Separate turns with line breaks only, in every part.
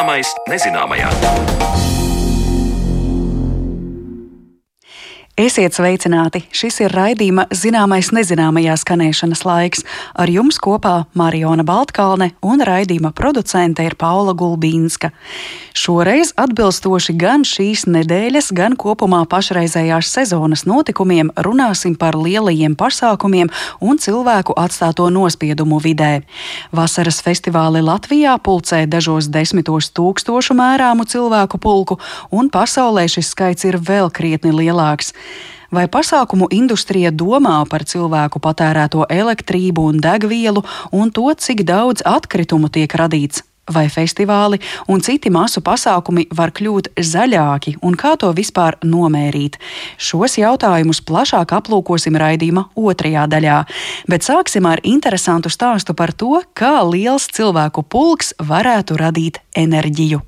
Zināmais nezināmajā.
Esiet sveicināti! Šis ir raidījuma zināmais nezināmajā skanēšanas laiks. Ar jums kopā Mariona Baltkalne un raidījuma producente ir Paula Gulbīnska. Šoreiz atbilstoši gan šīs nedēļas, gan kopumā pašreizējās sezonas notikumiem runāsim par lielajiem pasākumiem un cilvēku atstāto nospiedumu vidē. Vasaras festivāli Latvijā pulcē dažos desmitos tūkstošu mērāmu cilvēku pulku, un pasaulē šis skaits ir vēl krietni lielāks. Vai pasākumu industrija domā par cilvēku patērēto elektrību un degvielu un to, cik daudz atkritumu tiek radīts? Vai festivāli un citi masu pasākumi var kļūt zaļāki un kā to vispār nomērīt? Šos jautājumus plašāk aplūkosim raidījuma otrajā daļā, bet sāksim ar interesantu stāstu par to, kā liels cilvēku pulks varētu radīt enerģiju.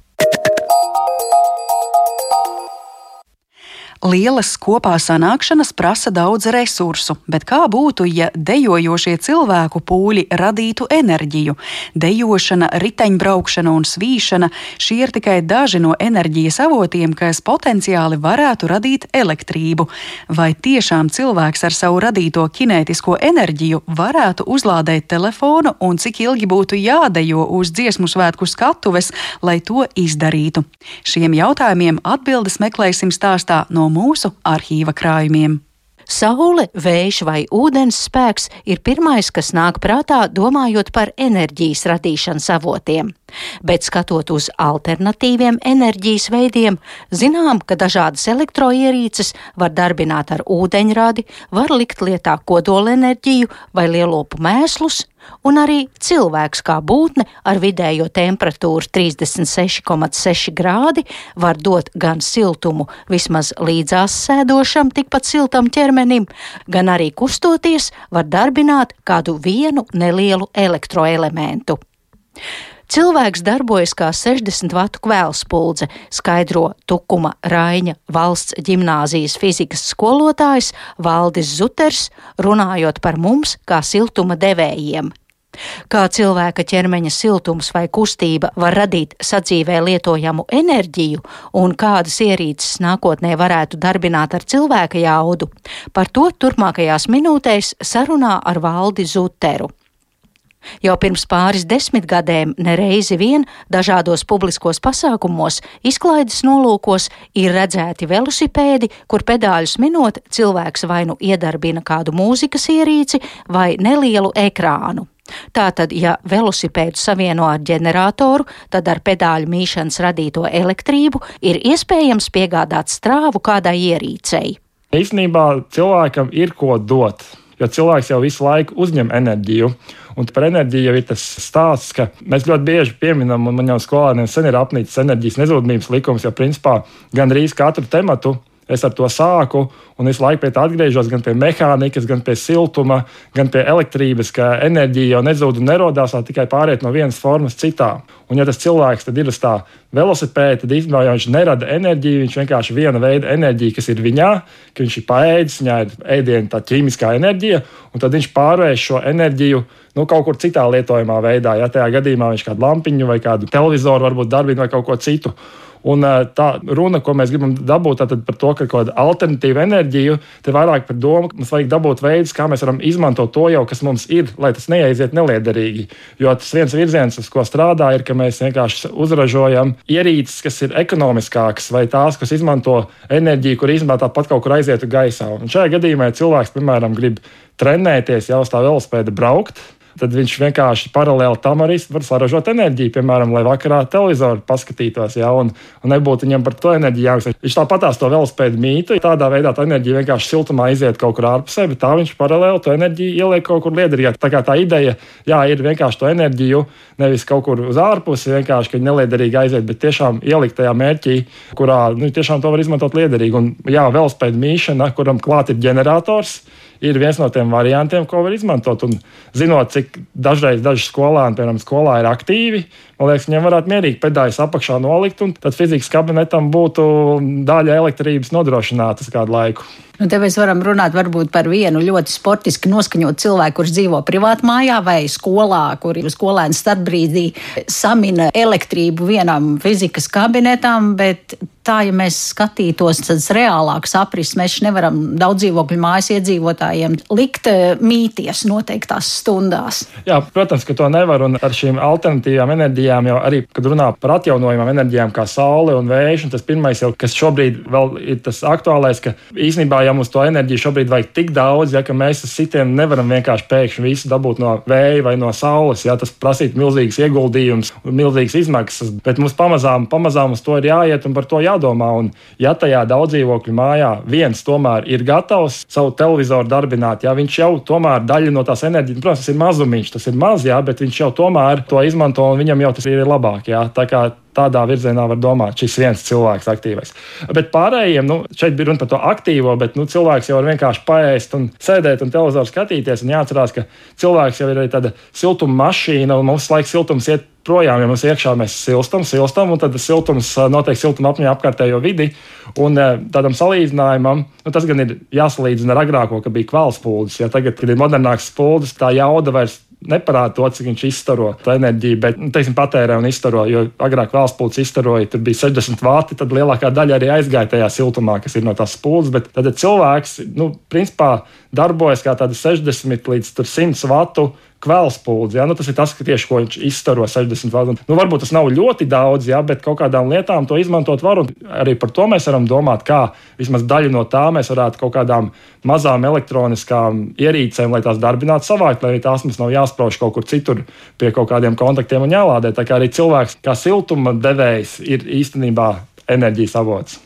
Lielas kopā sanākšanas prasa daudz resursu, bet kā būtu, ja dejojošie cilvēku pūļi radītu enerģiju? Dejošana, riteņbraukšana un svīšana - šie ir tikai daži no enerģijas avotiem, kas potenciāli varētu radīt elektrību. Vai tiešām cilvēks ar savu radīto kinētisko enerģiju varētu uzlādēt telefonu un cik ilgi būtu jādejo uz dziesmu svētku skatuves, lai to izdarītu? Šiem jautājumiem atbildes meklēsim stāstā no mūsu arhīva krājumiem.
Saule, vējš vai ūdens spēks ir pirmais, kas nāk prātā, domājot par enerģijas radīšanas avotiem. Bet skatot uz alternatīviem enerģijas veidiem, zinām, ka dažādas elektroierīces var darbināt ar ūdeņradi, var likt lietā kodolenerģiju vai lielopu mēslus, un arī cilvēks kā būtne ar vidējo temperatūru 36,6 grādi var dot gan siltumu vismaz līdzās sēdošam, tikpat siltam ķermenim, gan arī kustoties var darbināt kādu vienu nelielu elektroelementu. Cilvēks darbojas kā 60 vatu kvēlspuldze, skaidro Tukuma Raiņa valsts ģimnāzijas fizikas skolotājs Valdis Zuters, runājot par mums kā siltuma devējiem. Kā cilvēka ķermeņa siltums vai kustība var radīt sadzīvē lietojamu enerģiju un kādas ierīces nākotnē varētu darbināt ar cilvēka jaudu, par to turpmākajās minūtēs sarunā ar Valdi Zuteru. Jau pirms pāris desmitgadēm nereizi vien dažādos publiskos pasākumos, izklaides nolūkos ir redzēti velosipēdi, kur pedāļus minot cilvēks vai nu iedarbina kādu mūzikas ierīci vai nelielu ekrānu. Tātad, ja velosipēdu savieno ar ģeneratoru, tad ar pedāļu mīšanas radīto elektrību ir iespējams piegādāt strāvu kādai ierīcei.
Īsnībā cilvēkam ir ko dot, jo cilvēks jau visu laiku uzņem enerģiju. Un par enerģiju jau ir tas stāsts, ka mēs ļoti bieži pieminam, un man jau skolēniem sen ir apnīcis enerģijas nezudumības likums, jo principā gandrīz katru tematu es ar to sāku, un visu laiku pie tā atgriežos gan pie mehānikas, gan pie siltuma, gan pie elektrības, ka enerģija jau nezūd un nerodās, tikai pāriet no vienas formas citā. Un, ja tas cilvēks ir uz tā velosipēda, tad īstenībā viņš nerada enerģiju, viņš vienkārši viena veida enerģiju, kas ir viņā, ka viņš ir paēdis, viņā ir ēdiena tā ķīmiskā enerģija, un tad viņš pārvērš šo enerģiju nu, kaut kur citā lietojamā veidā. Ja tajā gadījumā viņš kādu lampiņu vai kādu televizoru varbūt darbina vai kaut ko citu. Un tā runa, ko mēs gribam dabūt par to, ka kaut kāda alternatīva enerģija, te vairāk par domu, ka mums vajag dabūt veidus, kā mēs varam izmantot to jau, kas mums ir, lai tas neaiziet neliederīgi. Jo tas viens virziens, uz ko strādā, ir, ka mēs vienkārši uzražojam ierīces, kas ir ekonomiskākas, vai tās, kas izmanto enerģiju, kur īstenībā tāpat kaut kur aizietu gaisā. Un šajā gadījumā, cilvēks, piemēram, grib trenēties, jau uz tā velospēda braukt, tad viņš vienkārši paralēli tam arī var saražot enerģiju. Piemēram, lai vakarā televizoru paskatītos, ja, un, un nebūtu viņam par to enerģiju jāmaksā. Viņš tāpatās to velospēdu mītu. Tādā veidā tā enerģija vienkārši siltumā iziet kaut kur ārpusē, bet tā viņš paralēli to enerģiju ieliek kaut kur liederīgāk. Tā kā tā ideja jā, ir vienkārši to enerģiju nevis kaut kur uz ārpusi, vienkārši, ka neliederīgi aiziet, bet tiešām ielikt tajā mērķī, kurā nu, tiešām to var izmantot liederīgi. Un jā, velospēdu mīšana, kuram klāt ir ģenerators ir viens no tiem variantiem, ko var izmantot. Un zinot, cik dažreiz daži skolēni, piemēram, skolā ir aktīvi, man liekas, viņiem varētu mierīgi pedāļus apakšā nolikt, un tad fizikas kabinetam būtu daļa elektrības nodrošinātas kādu laiku.
Nu, te mēs varam runāt varbūt par vienu ļoti sportiski noskaņotu cilvēku, kurš dzīvo privātā mājā vai skolā, kur skolēns starpbrīdī samina elektrību vienam fizikas kabinetam, bet tā, ja mēs skatītos tādas reālākas aprises, mēs nevaram daudz dzīvokļu mājas iedzīvotājiem likt eh, mīties noteiktās stundās.
Jā, protams, ka to nevar. Un ar šīm alternatīvām enerģijām jau arī, kad runā par atjaunojumām enerģijām, kā saule un vējš, un tas pirmais, jau, kas šobrīd vēl ir tas aktuālais, ka īstenībā, ja mums to enerģiju šobrīd vajag tik daudz, ja mēs uz sitiem nevaram vienkārši pēkšņi visu dabūt no vēja vai no saules, ja tas prasītu milzīgas ieguldījumus milzīgas izmaksas, bet mums pamazām, pamazām uz to ir jāiet un par to jādomā. Un, ja tajā daudzdzīvokļu mājā viens tomēr ir gatavs savu televizoru darbināt, ja viņš jau tomēr daļa no tās enerģijas, protams, tas ir mazumiņš, tas ir maz, jā, bet viņš jau tomēr to izmanto un viņam jau tas ir labāk. Jā. Tā kā tādā virzienā var domāt, šis viens cilvēks aktīvais. Bet pārējiem, nu, šeit bija runa par to aktīvo, bet nu, cilvēks jau var vienkārši paēst un sēdēt un televizoru skatīties. Un jāatcerās, ka cilvēks jau ir arī tāda siltuma mašīna un mums laiks siltums iet projām, ja mums iekšā mēs silstam, silstam, un tad siltums notiek siltuma apmaiņā apkārtējo vidi. Un tādam salīdzinājumam, nu, tas gan ir jāsalīdzina ar agrāko, kad bija kvēlspūlis. Ja tagad, kad ir modernāks spūlis, tā jauda vairs neparāda to, cik viņš izstaro enerģiju, bet, nu, teiksim, patērē un izstaro. Jo agrāk valsts pūlis izstaroja, tur bija 60 vati, tad lielākā daļa arī aizgāja tajā siltumā, kas ir no tās spūles. Bet tad cilvēks, nu, principā darbojas kā tāda 60 līdz 100 vatu kvēlspūdzi. Ja? Nu, tas ir tas, tieši, ko viņš izstaro 60 vadu. Nu, varbūt tas nav ļoti daudz, ja? bet kaut kādām lietām to izmantot var. Arī par to mēs varam domāt, kā vismaz daļu no tā mēs varētu kaut kādām mazām elektroniskām ierīcēm, lai tās darbinātu savādāk, lai tās mums nav jāsprauž kaut kur citur pie kaut kādiem kontaktiem un jālādē. Tā kā arī cilvēks kā siltuma devējs ir īstenībā enerģijas avots.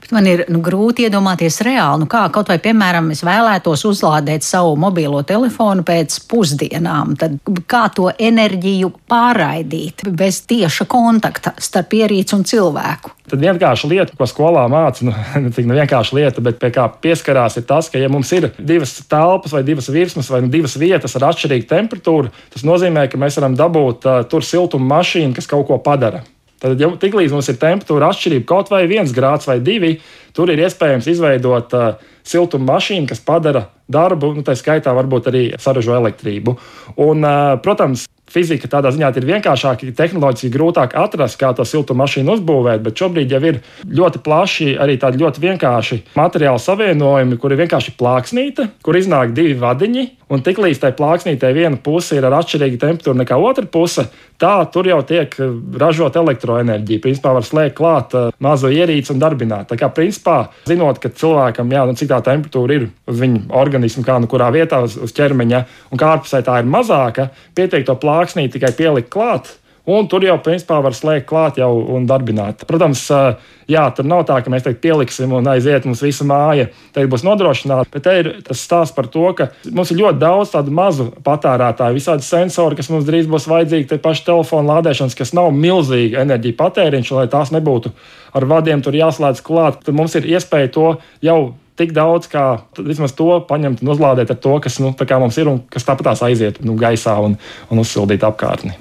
Bet man ir nu, grūti iedomāties reāli, nu, kā kaut vai, piemēram, es vēlētos uzlādēt savu mobilo telefonu pēc pusdienām. Tad kā to enerģiju pārraidīt bez tieša kontakta starp ierīci un cilvēku?
Tad vienkārši lieta, ko skolā māca, nu, ne tik nu vienkārši lieta, bet pie kā pieskarās, ir tas, ka, ja mums ir divas telpas vai divas virsmas vai divas vietas ar atšķirīgu temperatūru, tas nozīmē, ka mēs varam dabūt uh, tur siltuma mašīnu, kas kaut ko padara. Tad, ja tiklīdz mums ir temperatūra atšķirība kaut vai viens grāds vai divi, tur ir iespējams izveidot uh, siltuma mašīnu, kas padara darbu, nu, tā skaitā varbūt arī saražo elektrību. Un, protams, fizika tādā ziņā ir vienkāršāka, tehnoloģiski grūtāk atrast, kā to siltuma mašīnu uzbūvēt, bet šobrīd jau ir ļoti plaši arī tādi ļoti vienkārši materiāli savienojumi, kur ir vienkārši plāksnīte, kur iznāk divi vadiņi, un tiklīdz tai plāksnītei viena puse ir ar atšķirīgu temperatūru nekā otra puse, tā tur jau tiek ražot elektroenerģija. Principā var slēgt klāt mazo ierīci un darbināt. Tā kā principā zinot, ka cilvēkam, jā, nu, cik tā temperatūra ir uz viņa organismu, kā nu kurā vietā uz, uz ķermeņa, un kā ārpusē tā ir mazāka, pietiek to plāksnī tikai pielikt klāt. Un tur jau principā var slēgt klāt jau un darbināt. Protams, jā, tur nav tā, ka mēs teikt, pieliksim un aiziet mums visa māja. Te būs nodrošināta. Bet te ir tas stāsts par to, ka mums ir ļoti daudz tādu mazu patērētāju, visādi sensori, kas mums drīz būs vajadzīgi, te paši telefona lādēšanas, kas nav milzīga enerģija patēriņš, lai tās nebūtu ar vadiem tur jāslēdz klāt. Tad mums ir iespēja to jau tik daudz, kā vismaz to paņemt un uzlādēt ar to, kas nu, mums ir un kas tāpatās aiziet nu, gaisā un, un uzsildīt apkārtni.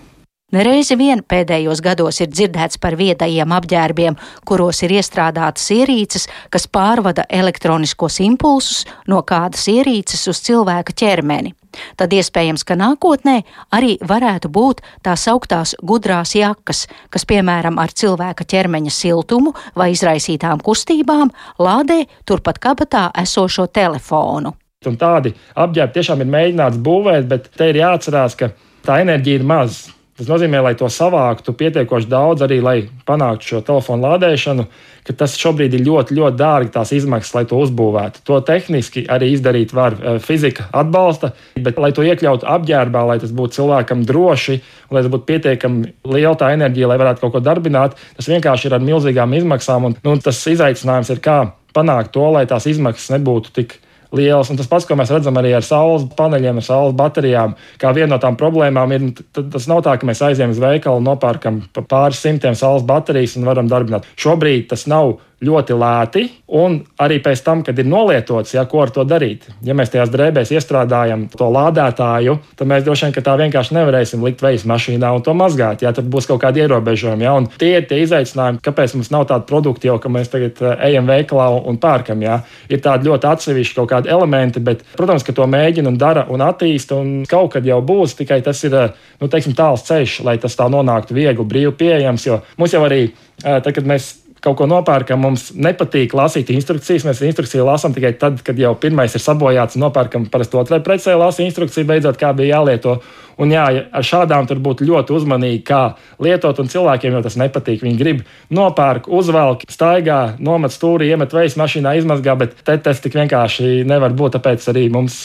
Nereizi vien pēdējos gados ir dzirdēts par viedajiem apģērbiem, kuros ir iestrādātas ierīces, kas pārvada elektroniskos impulsus no kādas ierīces uz cilvēka ķermeni. Tad iespējams, ka nākotnē arī varētu būt tā sauktās gudrās jakas, kas, piemēram, ar cilvēka ķermeņa siltumu vai izraisītām kustībām lādē turpat kabatā esošo telefonu.
Un tādi apģērbi tiešām ir mēģināts būvēt, bet te ir jāatcerās, ka tā enerģija ir maza. Tas nozīmē, lai to savāktu pietiekoši daudz, arī lai panāktu šo telefonu lādēšanu, ka tas šobrīd ir ļoti, ļoti dārgi tās izmaksas, lai to uzbūvētu. To tehniski arī izdarīt var. Eh, fizika atbalsta, bet, lai to iekļautu apģērbā, lai tas būtu cilvēkam droši, lai tas būtu pietiekami liela tā enerģija, lai varētu kaut ko darbināt, tas vienkārši ir ar milzīgām izmaksām. Un, nu, tas izaicinājums ir, kā panākt to, lai tās izmaksas nebūtu tik liels. Un tas pats, ko mēs redzam arī ar saules paneļiem, ar saules baterijām, kā viena no tām problēmām ir, tas nav tā, ka mēs aizējām uz veikalu, nopērkam pāris simtiem saules baterijas un varam darbināt. Šobrīd tas nav ļoti lēti, un arī pēc tam, kad ir nolietots, ja, ko ar to darīt. Ja mēs tajās drēbēs iestrādājam to lādētāju, tad mēs droši vien tā vienkārši nevarēsim likt vejas mašīnā un to mazgāt. Ja, tad būs kaut kādi ierobežojumi. Ja, tie ir tie izaicinājumi, kāpēc mums nav tāda produkta jau, ka mēs tagad eh, ejam veikalā un pērkam. Ja. Ir tādi ļoti atsevišķi kaut kādi elementi, bet, protams, ka to mēģina un dara un attīsta, un kaut kad jau būs, tikai tas ir eh, nu, teiksim, tāls ceļš, lai tas tā nonāktu viegli, brīvi pieejams. Jo mums jau arī, eh, tad, kad mēs kaut ko nopērkam, mums nepatīk lasīt instrukcijas. Mēs instrukciju lasām tikai tad, kad jau pirmais ir sabojāts, un nopērkam parasti otrai precē, lasa instrukciju beidzot, kā bija jālieto. Un jā, ar šādām tur būtu ļoti uzmanīgi, kā lietot, un cilvēkiem jau tas nepatīk. Viņi grib nopērk, uzvelk, staigā, nomet stūri, iemet vejas mašīnā, izmazgā, bet te tas tik vienkārši nevar būt, tāpēc arī mums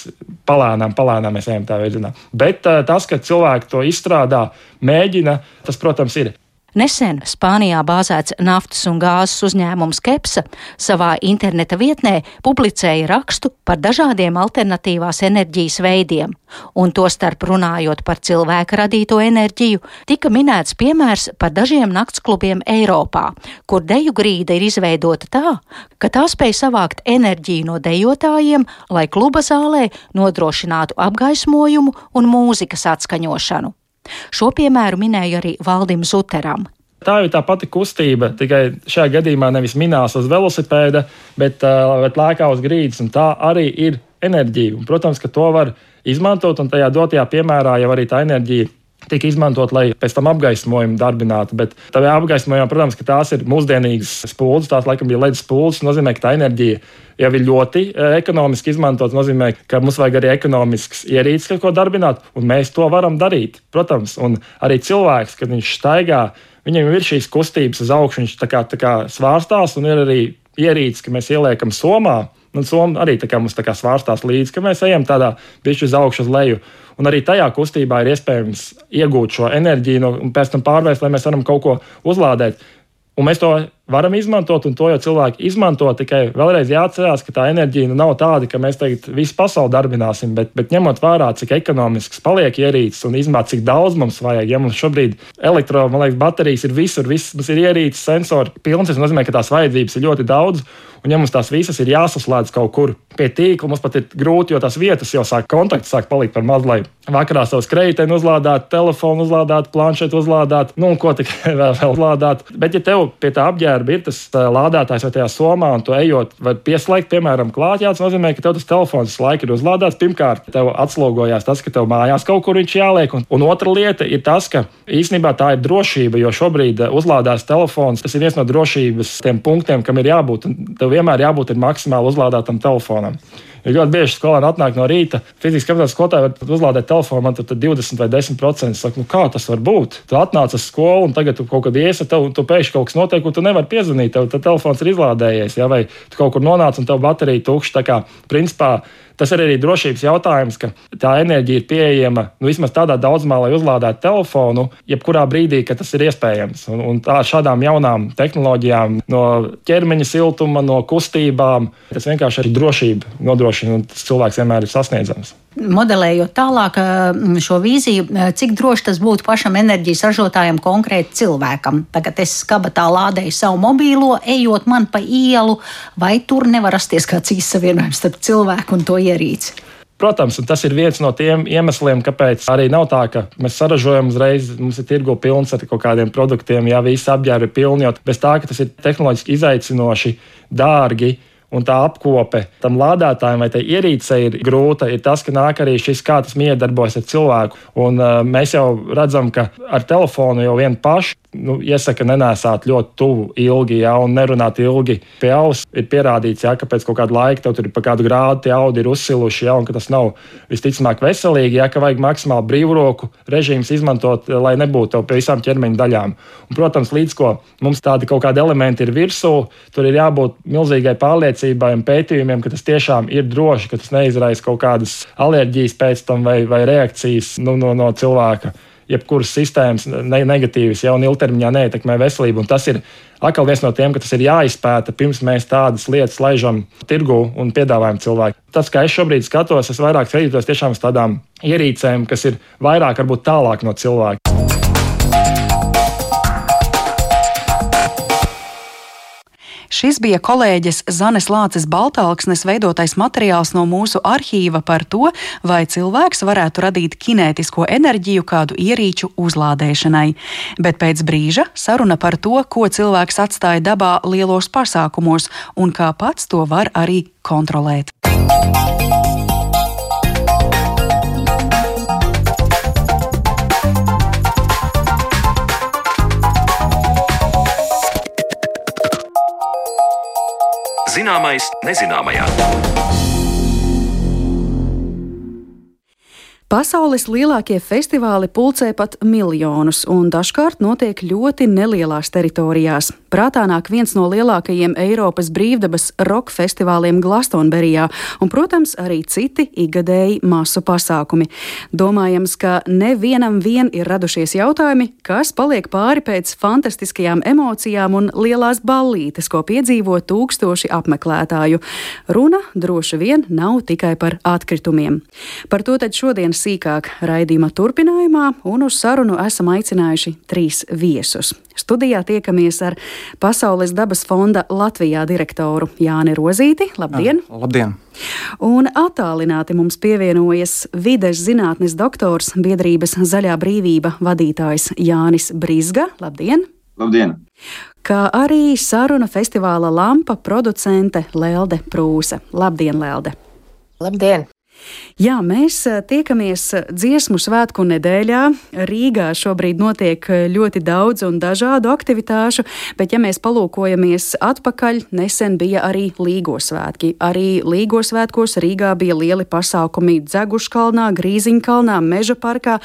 palēnām, palēnām mēs ejam tā virzienā. Bet tas, ka cilvēki to izstrādā, mēģina, tas, protams, ir.
Nesen Spānijā bāzēts naftas un gāzes uzņēmums Kepsa savā interneta vietnē publicēja rakstu par dažādiem alternatīvās enerģijas veidiem, un tostarp runājot par cilvēka radīto enerģiju, tika minēts piemērs par dažiem naktsklubiem Eiropā, kur deju grīda ir izveidota tā, ka tā spēj savākt enerģiju no dejotājiem, lai kluba zālē nodrošinātu apgaismojumu un mūzikas atskaņošanu. Šo piemēru minēja arī Valdim Zuteram.
Tā ir tā pati kustība, tikai šajā gadījumā nevis minās uz velosipēda, bet, bet lēkā uz grīdas. Tā arī ir enerģija. Un, protams, ka to var izmantot, un tajā dotajā piemērā jau arī tā enerģija tika izmantot, lai pēc tam apgaismojumu darbinātu. Bet tādā apgaismojumā, protams, tās ir mūsdienīgas spuldzes, tās laikam bija ledus spuldzes. Nozīmē, ka tā enerģija jau ir ļoti e, ekonomiski izmantot. Tas nozīmē, ka mums vajag arī ekonomisks ierīces, ko darbināt, un mēs to varam darīt. Protams, un arī cilvēks, kad viņš staigā, viņam ir šīs kustības uz augšu, viņš tā kā, tā kā svārstās, un ir arī ierīces, ka mēs ieliekam somā. Un Somija arī tā kā mums tā kā svārstās līdzi, ka mēs ejam tādā pišķi uz augšu, uz leju. Un arī tajā kustībā ir iespējams iegūt šo enerģiju no, un pēc tam pārvērst, lai mēs varam kaut ko uzlādēt. Un mēs to varam izmantot, un to jau cilvēki izmanto. Tikai vēlreiz jāatcerās, ka tā enerģija nu nav tāda, ka mēs tagad visu pasauli darbināsim, bet, bet ņemot vērā, cik ekonomisks paliek ierīces un izmēt, cik daudz mums vajag. Ja mums šobrīd elektrobaterijas ir visur, viss, mums ir ierīces, sensori pilns, tas nozīmē, ka tās vajadzības ir ļoti daudz. Un, ja mums tās visas ir jāsaslēdz kaut kur pie tīkla, mums pat ir grūti, jo tās vietas jau sāk kontakts, sāk palikt par maz, lai vakarā savus kreiteni uzlādētu, telefonu uzlādētu, planšetu uzlādētu, nu, un ko tikai vēl, vēl uzlādāt. Bet, ja tev pie tā apģērba ir tas lādētājs vai tajā somā, un tu ejot, var pieslēgt, piemēram, klāt, jā, tas nozīmē, ka tev tas telefons laika ir uzlādēts. Pirmkārt, tev atslogojās tas, ka tev mājās kaut kur viņš jāliek, un, un otra lieta ir tas, ka īstenībā tā ir drošība, jo šobrīd uzlādās telefons, tas ir viens no drošības punktiem, kam ir jābūt. Tev vienmēr jābūt maksimāli uzlādētam telefonam. Jo ļoti bieži skolēni atnāk no rīta, fizikas kapitāla skolotāji var uzlādēt telefonu, man tur 20 vai 10%. Saka, nu, kā tas var būt? Tu atnāc uz skolu, un tagad tu kaut kad iesi, tev tu pēkšņi kaut kas notiek, un tu nevari piezvanīt. Tev telefons ir izlādējies, ja? vai tu kaut kur nonāc, un tev baterija tukša. Tā kā principā Tas ir arī drošības jautājums, ka tā enerģija ir pieejama nu, vismaz tādā daudzumā, lai uzlādētu telefonu, jebkurā brīdī, kad tas ir iespējams. Un, un tā šādām jaunām tehnoloģijām, no ķermeņa siltuma, no kustībām, tas vienkārši arī drošību nodrošina, un tas cilvēks vienmēr ir sasniedzams
modelējot tālāk šo vīziju, cik droši tas būtu pašam enerģijas ražotājam, konkrēti cilvēkam. Tagad es kabatā lādēju savu mobīlo, ejot man pa ielu, vai tur nevar rasties kāds īsavienojums starp cilvēku un to ierīci.
Protams, tas ir viens no tiem iemesliem, kāpēc arī nav tā, ka mēs saražojam uzreiz, mums ir tirgo pilns ar kaut kādiem produktiem, ja visi apģērbi ir pilni, jo bez tā, ka tas ir tehnoloģiski izaicinoši, dārgi un tā apkope tam lādētājam vai tai ierīcei ir grūta, ir tas, ka nāk arī šis kā tas miedarbojas ar cilvēku. Un, uh, mēs jau redzam, ka ar telefonu jau vien pašu nu, iesaka nenēsāt ļoti tuvu ilgi, ja, un nerunāt ilgi pie auss. Ir pierādīts, ja, ka pēc kaut kāda laika tev tur ir pa kādu grādu tie audi ir uzsiluši, ja, un ka tas nav visticamāk veselīgi, ja, ka vajag maksimāli brīvroku režīmus izmantot, lai nebūtu tev pie visām ķermeņa daļām. Un, protams, līdz ko mums tādi kaut kādi elementi ir virsū, tur ir jābūt milzīgai pārliecībai un pētījumiem, ka tas tiešām ir droši, ka tas neizraisa kaut kādas alerģijas pēc tam vai, vai reakcijas nu, no, no cilvēka jebkuras sistēmas ne, negatīvas, jau un ilgtermiņā neietekmē veselību. Un tas ir atkal viens no tiem, ka tas ir jāizpēta pirms mēs tādas lietas laižam tirgu un piedāvājam cilvēkiem. Tas, kā es šobrīd skatos, es vairāk skatītos tiešām uz tādām ierīcēm, kas ir vairāk, varbūt tālāk no cilvēka.
Šis bija kolēģis Zanes Lācis Baltāksnes veidotais materiāls no mūsu arhīva par to, vai cilvēks varētu radīt kinētisko enerģiju kādu ierīču uzlādēšanai. Bet pēc brīža saruna par to, ko cilvēks atstāja dabā lielos pasākumos un kā pats to var arī kontrolēt.
Zināmais nezināmajā.
Pasaules lielākie festivāli pulcē pat miljonus, un dažkārt notiek ļoti nelielās teritorijās. Prātā nāk viens no lielākajiem Eiropas brīvdabas roka festivāliem Glastonberijā, un, protams, arī citi ikgadēji masu pasākumi. Domājams, ka nevienam vien ir radušies jautājumi, kas paliek pāri pēc fantastiskajām emocijām un lielās ballītes, ko piedzīvo tūkstoši apmeklētāju. Runa droši vien nav tikai par atkritumiem. Par to tad šodien sīkāk raidījuma turpinājumā, un uz sarunu esam aicinājuši trīs viesus. Studijā tiekamies ar Pasaules dabas fonda Latvijā direktoru Jāni Rozīti. Labdien!
Jā, labdien!
Un attālināti mums pievienojas vides zinātnes doktors, biedrības Zaļā brīvība vadītājs Jānis Brizga. Labdien!
Labdien!
Kā arī saruna festivāla lampa producente Lelde Prūse. Labdien, Lelde!
Labdien!
Jā, mēs eh, tiekamies eh, dziesmu svētku nedēļā. Rīgā šobrīd notiek eh, ļoti daudz un dažādu aktivitāšu, bet ja mēs palūkojamies atpakaļ, nesen bija arī Līgo svētki. Arī Līgo svētkos Rīgā bija lieli pasākumi Dzeguškalnā, Grīziņkalnā, Meža parkā.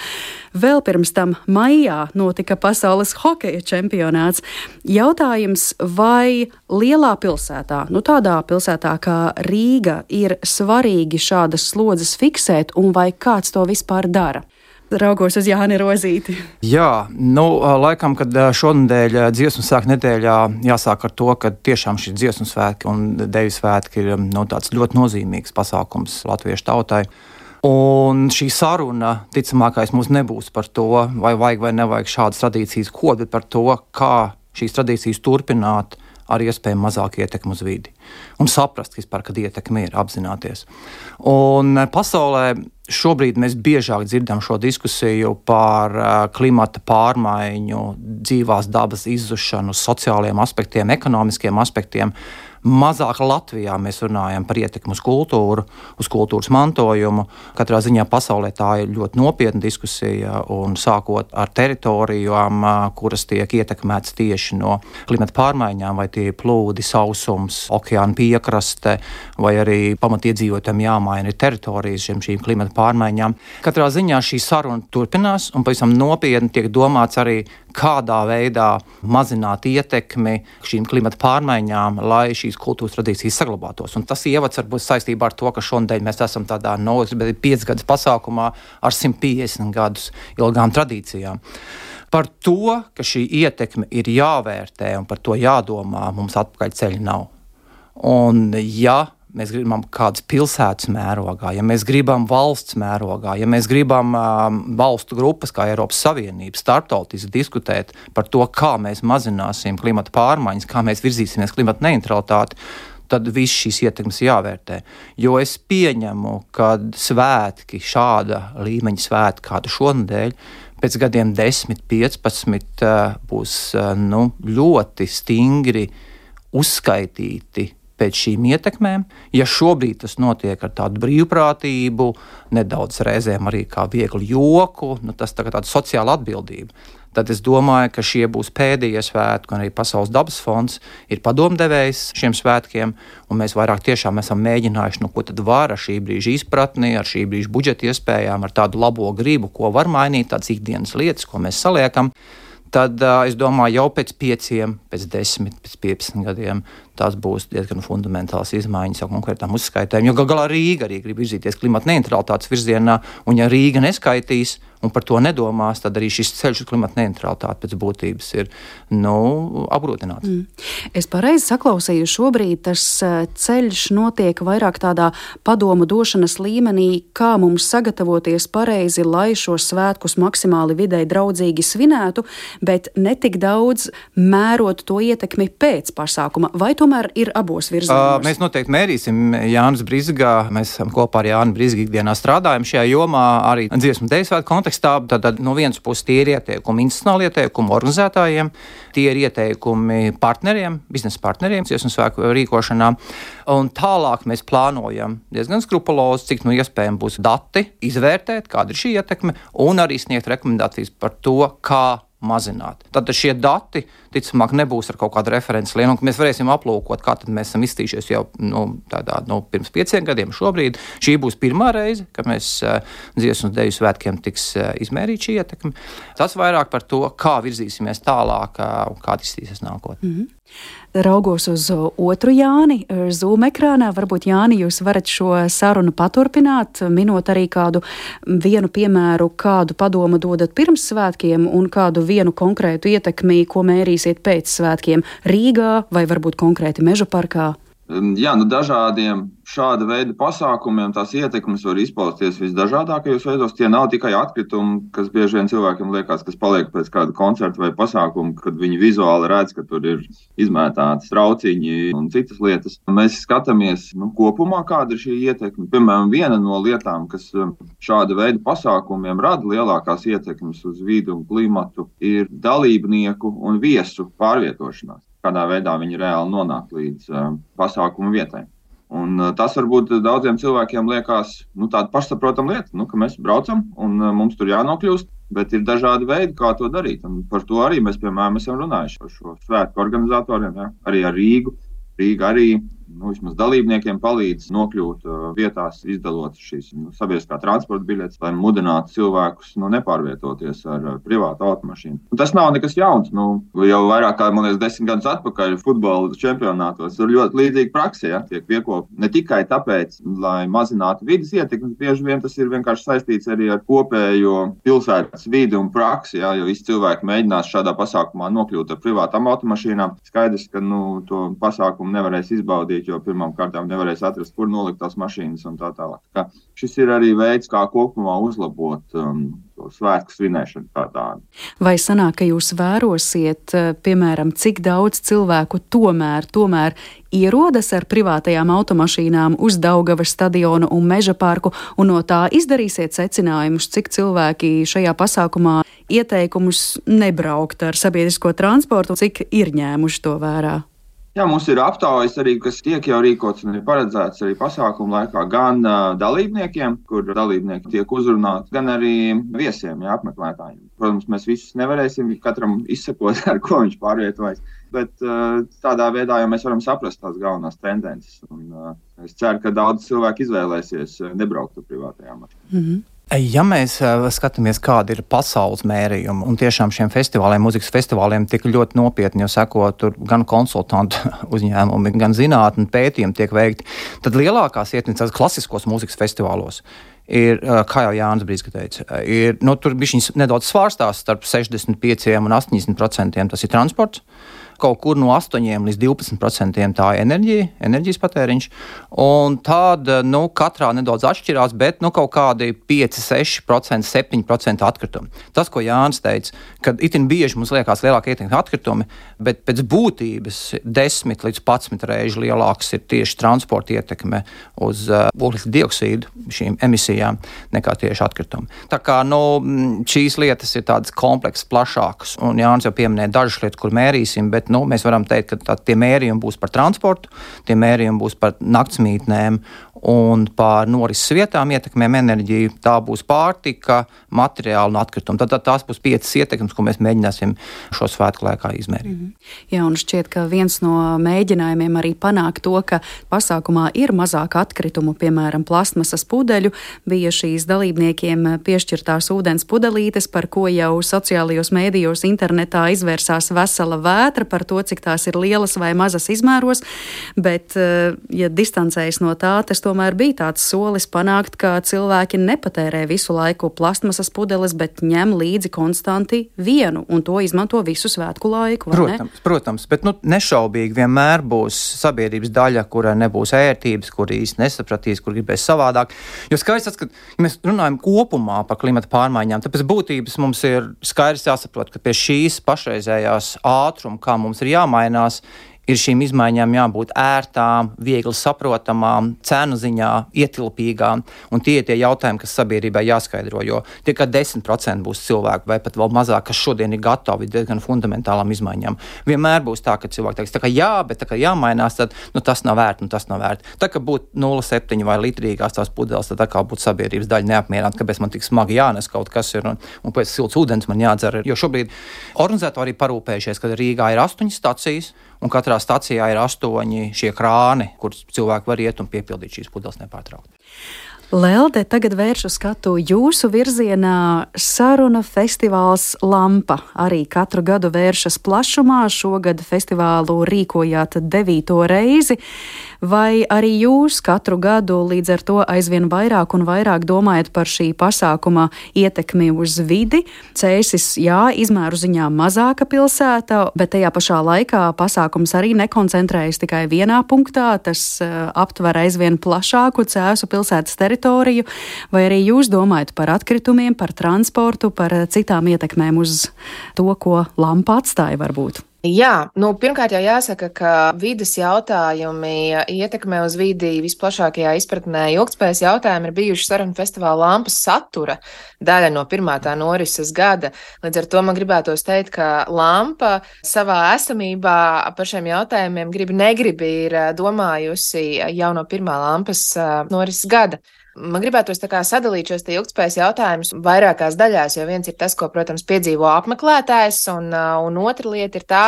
Vēl pirms tam maijā notika pasaules hokeja čempionāts. Jautājums, vai lielā pilsētā, nu tādā pilsētā kā Rīga, ir svarīgi šādas slodzes fiksēt, un vai kāds to vispār dara? Raugos uz Jāni Rozīti.
Jā, nu, laikam, kad šonadēļ dziesmu svētku nedēļā jāsāk ar to, ka tiešām šī dziesmu svētki un deju svētki ir nu, tāds ļoti nozīmīgs pasākums latviešu tautai. Un šī saruna, ticamākais, mums nebūs par to, vai vajag vai nevajag šādas tradīcijas kod, bet par to, kā šīs tradīcijas turpināt ar iespējami mazāku ietekmi uz vidi. Un saprast, vispār, kad ietekme ir apzināties. Un eh, pasaulē šobrīd mēs biežāk dzirdam šo diskusiju par eh, klimata pārmaiņu, dzīvās dabas izzušanu, sociālajiem aspektiem, ekonomiskiem aspektiem. Mazāk Latvijā mēs runājam par ietekmi uz kultūru, uz kultūras mantojumu. Katrā ziņā pasaulē tā ir ļoti nopietna diskusija, un sākot ar teritorijām, kuras tiek ietekmētas tieši no klimata pārmaiņām, vai tie ir plūdi, sausums, okeāna piekraste, vai arī pamatiedzīvotājiem jāmaina teritorijas šiem šīm klimata pārmaiņām. Katrā ziņā šī saruna turpinās, un pavisam nopietni tiek domāts arī, kādā veidā mazināt ietekmi šīm klimata pārmaiņām, lai šī šīs kultūras tradīcijas saglabātos. Un tas ievads varbūt saistībā ar to, ka šodien mēs esam tādā nolikts, piecas gadus pasākumā ar 150 gadus ilgām tradīcijām. Par to, ka šī ietekme ir jāvērtē un par to jādomā, mums atpakaļ ceļa nav. Un, ja mēs gribam kādas pilsētas mērogā, ja mēs gribam valsts mērogā, ja mēs gribam um, valstu grupas kā Eiropas Savienība starptautiski diskutēt par to, kā mēs mazināsim klimata pārmaiņas, kā mēs virzīsimies klimata neutralitāti, tad viss šīs ietekmes jāvērtē. Jo es pieņemu, ka svētki, šāda līmeņa svētki, kāda šonadēļ, pēc gadiem 10, 15 uh, būs nu, ļoti stingri uzskaitīti pēc šīm ietekmēm. Ja šobrīd tas notiek ar tādu brīvprātību, nedaudz reizēm arī kā vieglu joku, nu, tas tā ir tāda sociāla atbildība. Tad es domāju, ka šie būs pēdējie svētki, un arī Pasaules dabas fonds ir padomdevējs šiem svētkiem. Mēs vairāk tiešām esam mēģinājuši, nu, ko tad var ar šī brīža izpratni, ar šī brīža budžeta iespējām, ar tādu labo gribu, ko var mainīt, tādas ikdienas lietas, ko mēs saliekam tad uh, es domāju, jau pēc pieciem, pēc desmit, pēc pieciem gadiem tās būs diezgan fundamentāls izmaiņas jau konkrētām uzskaitēm. Jo gal galā Rīga arī grib virzīties klimata neutralitātes virzienā, un ja Rīga neskaitīs, un par to nedomās, tad arī šis ceļš uz klimata neutralitāti pēc būtības ir nu, apgrūtināts. Mm.
Es pareizi saklausīju, šobrīd tas eh, ceļš notiek vairāk tādā padomu došanas līmenī, kā mums sagatavoties pareizi, lai šos svētkus maksimāli videi draudzīgi svinētu, bet ne tik daudz mērot to ietekmi pēc pasākuma, vai tomēr ir abos virzienos?
Uh, mēs noteikti mērīsim Jānis Brīsgā. Mēs kopā ar Jānu Brīsgu ikdienā strādājam šajā jomā arī dziesmu dēļ svētku kontekstā. Tad, tad no vienas puses tie ir ieteikumi institucionāli ieteikumi organizētājiem, tie ir ieteikumi partneriem, biznesa partneriem, dziesmu svētku rīkošanā. Un tālāk mēs plānojam diezgan skrupulozi, cik nu iespējams būs dati, izvērtēt, kāda ir šī ietekme, un arī sniegt rekomendācijas par to, kā mazināt. Tad šie dati, ticamāk, nebūs ar kaut kādu referenci lienu, un mēs varēsim aplūkot, kā mēs esam iztīšies jau nu, tādā, nu, pirms pieciem gadiem. Šobrīd šī būs pirmā reize, kad mēs uh, dziesmu un deju svētkiem tiks uh, izmērīta šī ietekme. Tas vairāk par to, kā virzīsimies tālāk uh, un kā attīstīsies nākotnē. Mm -hmm.
Raugos uz otru Jāni, Zoom ekrānā. Varbūt Jāni, jūs varat šo sarunu paturpināt, minot arī kādu vienu piemēru, kādu padomu dodat pirms svētkiem un kādu vienu konkrētu ietekmi, ko mērīsiet pēc svētkiem Rīgā vai varbūt konkrēti Meža parkā.
Jā, nu dažādiem šāda veida pasākumiem tās ietekmes var izpausties visdažādākajos veidos. Tie nav tikai atkritumi, kas bieži vien cilvēkiem liekas, kas paliek pēc kāda koncerta vai pasākuma, kad viņi vizuāli redz, ka tur ir izmētāti trauciņi un citas lietas. Mēs skatāmies nu, kopumā, kāda ir šī ietekme. Piemēram, viena no lietām, kas um, šāda veida pasākumiem rada lielākās ietekmes uz vidu un klimatu, ir dalībnieku un viesu pārvietošanās kādā veidā viņi reāli nonāk līdz uh, pasākuma vietai. Un, uh, tas varbūt daudziem cilvēkiem liekas nu, tāda pašsaprotama lieta, nu, ka mēs braucam un uh, mums tur jānokļūst. Bet ir dažādi veidi, kā to darīt. Un par to arī mēs, piemēram, esam runājuši ar šo svētku organizatoriem, ja? arī ar Rīgu. Rīga arī nu, vismaz dalībniekiem palīdz nokļūt uh, vietās, izdalot šīs nu, sabiedriskā transporta biļetes, lai mudinātu cilvēkus nu, nepārvietoties ar uh, privātu automašīnu. Un tas nav nekas jauns. Nu, jau vairāk kā liekas, desmit gadus atpakaļ futbola čempionātos tur ļoti līdzīga praksa. Ja, tiek piekopta ne tikai tāpēc, lai mazinātu vidas ietekmi, bieži vien tas ir vienkārši saistīts arī ar kopējo pilsētas vidi un praksi. Ja, jo visi cilvēki mēģinās šādā pasākumā nokļūt ar privātām automašīnām. Skaidrs, ka nu, to pasākumu nevarēs izbaudīt darīt, jo pirmām kārtām nevarēs atrast, kur nolikt tās mašīnas un tā tālāk. Tā šis ir arī veids, kā kopumā uzlabot um, svētku svinēšanu kā tādu.
Vai sanāk, ka jūs vērosiet, uh, piemēram, cik daudz cilvēku tomēr, tomēr ierodas ar privātajām automašīnām uz Daugavas stadionu un meža parku, un no tā izdarīsiet secinājumus, cik cilvēki šajā pasākumā ieteikumus nebraukt ar sabiedrisko transportu, cik ir ņēmuši to vērā?
Jā, mums ir aptaujas arī, kas tiek jau rīkots un ir paredzēts arī pasākumu laikā gan uh, dalībniekiem, kur dalībnieki tiek uzrunāti, gan arī viesiem, jā, apmeklētājiem. Protams, mēs visus nevarēsim katram izsekot, ar ko viņš pārvietojas. Bet uh, tādā veidā jau mēs varam saprast tās galvenās tendences. Un, uh, es ceru, ka daudz cilvēku izvēlēsies nebraukt ar privātajām mašīnām. Mm -hmm.
Ja mēs uh, skatāmies, kāda ir pasaules mērījuma, un tiešām šiem festivāliem, mūzikas festivāliem, tik ļoti nopietni jau seko, tur gan konsultantu uzņēmumi, gan zinātnē pētījumi tiek veikti, tad lielākās ietekmes klasiskos mūzikas festivālos ir, uh, kā jau Jānis Brīsīs teica, ir, nu, tur bija nedaudz svārstās starp 65 un 80 procentiem. Tas ir transports kaut kur no 8 līdz 12% tā enerģija, enerģijas patēriņš. Un tāda nu, katrā nedaudz atšķirās, bet nu, kaut kādi 5, 6%, 7% atkritumi. Tas, ko Jānis teica, kad itin bieži mums liekas lielāka ietekme atkritumi, bet pēc būtības 10 līdz 11 reizes lielāks ir tieši transporta ietekme uz uh, oglekļa dioksīdu, šīm emisijām, nekā tieši atkritumi. Tā kā nu, šīs lietas ir tādas kompleksas, plašākas, un Jānis jau pieminēja dažas lietas, kur mērīsim, bet nu, mēs varam teikt, ka tā, tie mērījumi būs par transportu, tie mērījumi būs par naktsmītnēm un par norises vietām ietekmēm enerģiju. Tā būs pārtika, materiāli un atkritumi. Tad, tad tās būs piecas ietekmes, ko mēs mēģināsim šo svētku laikā izmērīt. Mm
-hmm. Jā, un šķiet, ka viens no mēģinājumiem arī panākt to, ka pasākumā ir mazāk atkritumu, piemēram, plasmasas pudeļu, bija šīs dalībniekiem piešķirtās ūdens pudelītes, par ko jau sociālajos mēdījos internetā izvērsās vesela vētra par to, cik tās ir lielas vai mazas izmēros, bet, eh, ja distancējas no tā, tas tomēr bija tāds solis panākt, ka cilvēki nepatērē visu laiku plasmasas pudeles, bet ņem līdzi konstanti vienu un to izmanto visu svētku laiku.
Protams, ne? protams, bet nu, nešaubīgi vienmēr būs sabiedrības daļa, kurai nebūs ērtības, kur īsti nesapratīs, kur gribēs savādāk. Jo skaidrs, ka ja mēs runājam kopumā par klimata pārmaiņām, tad pēc būtības mums ir skaidrs jāsaprot, ka pie šīs pašreizējās ātruma, kā mums ir jāmainās, ir šīm izmaiņām jābūt ērtām, viegli saprotamām, cenu ziņā ietilpīgām. Un tie ir tie jautājumi, kas sabiedrībai jāskaidro. Jo tikai 10% būs cilvēku, vai pat vēl mazāk, kas šodien ir gatavi diezgan fundamentālām izmaiņām. Vienmēr būs tā, ka cilvēki teiks, ka jā, bet tā kā jāmainās, tad nu, tas nav vērts, nu, tas nav vērts. Tā kā būtu 0,7 vai litrīgās tās pudeles, tad atkal būtu sabiedrības daļa neapmierināta, kāpēc man tik smagi jānes kaut kas ir un, un pēc silts ūdens man jādzer. Jo šobrīd organizatori parūpējušies, ka Rīgā ir astoņas stacijas un katrā stacijā ir astoņi šie krāni, kur cilvēki var iet un piepildīt šīs pudeles nepārtraukti.
Lelde, tagad vēršu skatu jūsu virzienā. Saruna festivāls Lampa arī katru gadu vēršas plašumā. Šogad festivālu rīkojāt devīto reizi. Vai arī jūs katru gadu līdz ar to aizvien vairāk un vairāk domājat par šī pasākuma ietekmi uz vidi? Cēsis, jā, izmēru ziņā mazāka pilsēta, bet tajā pašā laikā pasākums arī nekoncentrējas tikai vienā punktā. Tas uh, aptver aizvien plašāku cēsu pilsētas teritoriju. Vai arī jūs domājat par atkritumiem, par transportu, par citām ietekmēm uz to, ko lampa atstāja varbūt?
Jā, nu, pirmkārt jau jāsaka, ka vidas jautājumi ietekmē uz vidi visplašākajā izpratnē. Ilgspējas jautājumi ir bijuši sarunu festivāla lampas satura daļa no pirmā tā norises gada. Līdz ar to man gribētos teikt, ka lampa savā esamībā par šiem jautājumiem gribi negribi ir domājusi jau no pirmā lampas norises gada. Man gribētos sadalīt šos ilgspējas jautājumus vairākās daļās, jo viens ir tas, ko, protams, piedzīvo apmeklētājs, un, un otra lieta ir tā,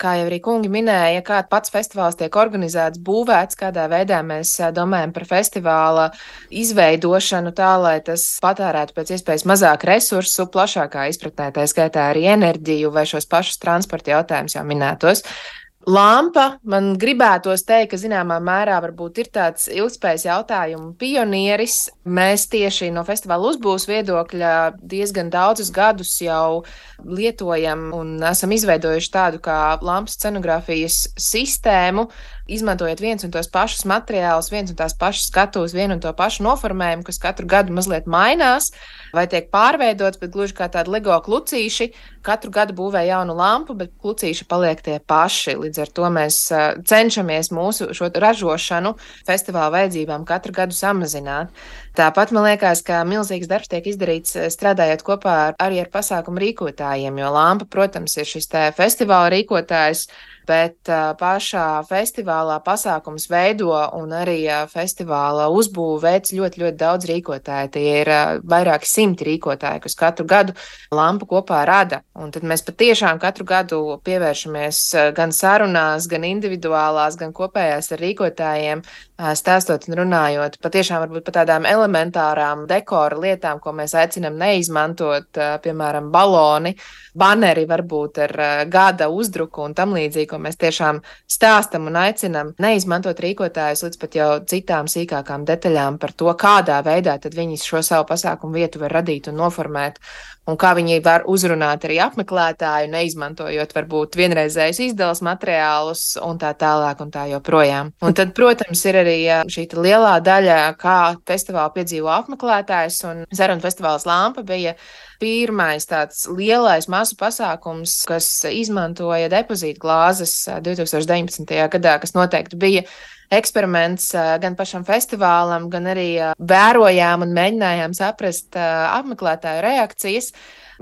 kā jau arī kungi minēja, kā pats festivāls tiek organizēts, būvēts, kādā veidā mēs domājam par festivāla izveidošanu tā, lai tas patērētu pēc iespējas mazāk resursu, plašākā izpratnē, tā skaitā arī enerģiju vai šos pašus transporta jautājumus jau minētos. Lampa man gribētos teikt, ka zināmā mērā varbūt ir tāds ilgspējas jautājumu pionieris. Mēs tieši no festivāla uzbūves viedokļa diezgan daudzus gadus jau lietojam un esam izveidojuši tādu kā lampas scenogrāfijas sistēmu, izmantojot viens un tos pašus materiālus, viens un tās pašas skatuves, vienu un to pašu noformējumu, kas katru gadu mazliet mainās vai tiek pārveidots, bet gluži kā tādi LEGO klucīši, katru gadu būvē jaunu lampu, bet klucīši paliek tie paši. Līdz ar to mēs cenšamies mūsu šo ražošanu festivāla vajadzībām katru gadu samazināt. Tāpat man liekas, ka milzīgs darbs tiek izdarīts strādājot kopā ar, arī ar pasākumu rīkotājiem, jo lampa, protams, ir šis festivāla rīkotājs bet pašā festivālā pasākums veido un arī festivāla uzbūve veids ļoti, ļoti daudz rīkotāju. Tie ir vairāki simti rīkotāji, kas katru gadu lampu kopā rada. Un tad mēs patiešām katru gadu pievēršamies gan sarunās, gan individuālās, gan kopējās ar rīkotājiem, stāstot un runājot patiešām varbūt par tādām elementārām dekora lietām, ko mēs aicinam neizmantot, piemēram, baloni, baneri varbūt ar gada uzdruku un tam līdzīgi ko mēs tiešām stāstam un aicinam neizmantot rīkotājus līdz pat jau citām sīkākām detaļām par to, kādā veidā tad viņi šo savu pasākumu vietu var radīt un noformēt, un kā viņi var uzrunāt arī apmeklētāju, neizmantojot varbūt vienreizējus izdevus materiālus un tā tālāk un tā joprojām. Un tad, protams, ir arī šī lielā daļa, kā festivālu piedzīvo apmeklētājs, un Zaruna festivāls Lampa bija pirmais tāds lielais masu pasākums, kas izmantoja depozītu glāzes 2019. gadā, kas noteikti bija eksperiments gan pašam festivālam, gan arī vērojām un mēģinājām saprast apmeklētāju reakcijas.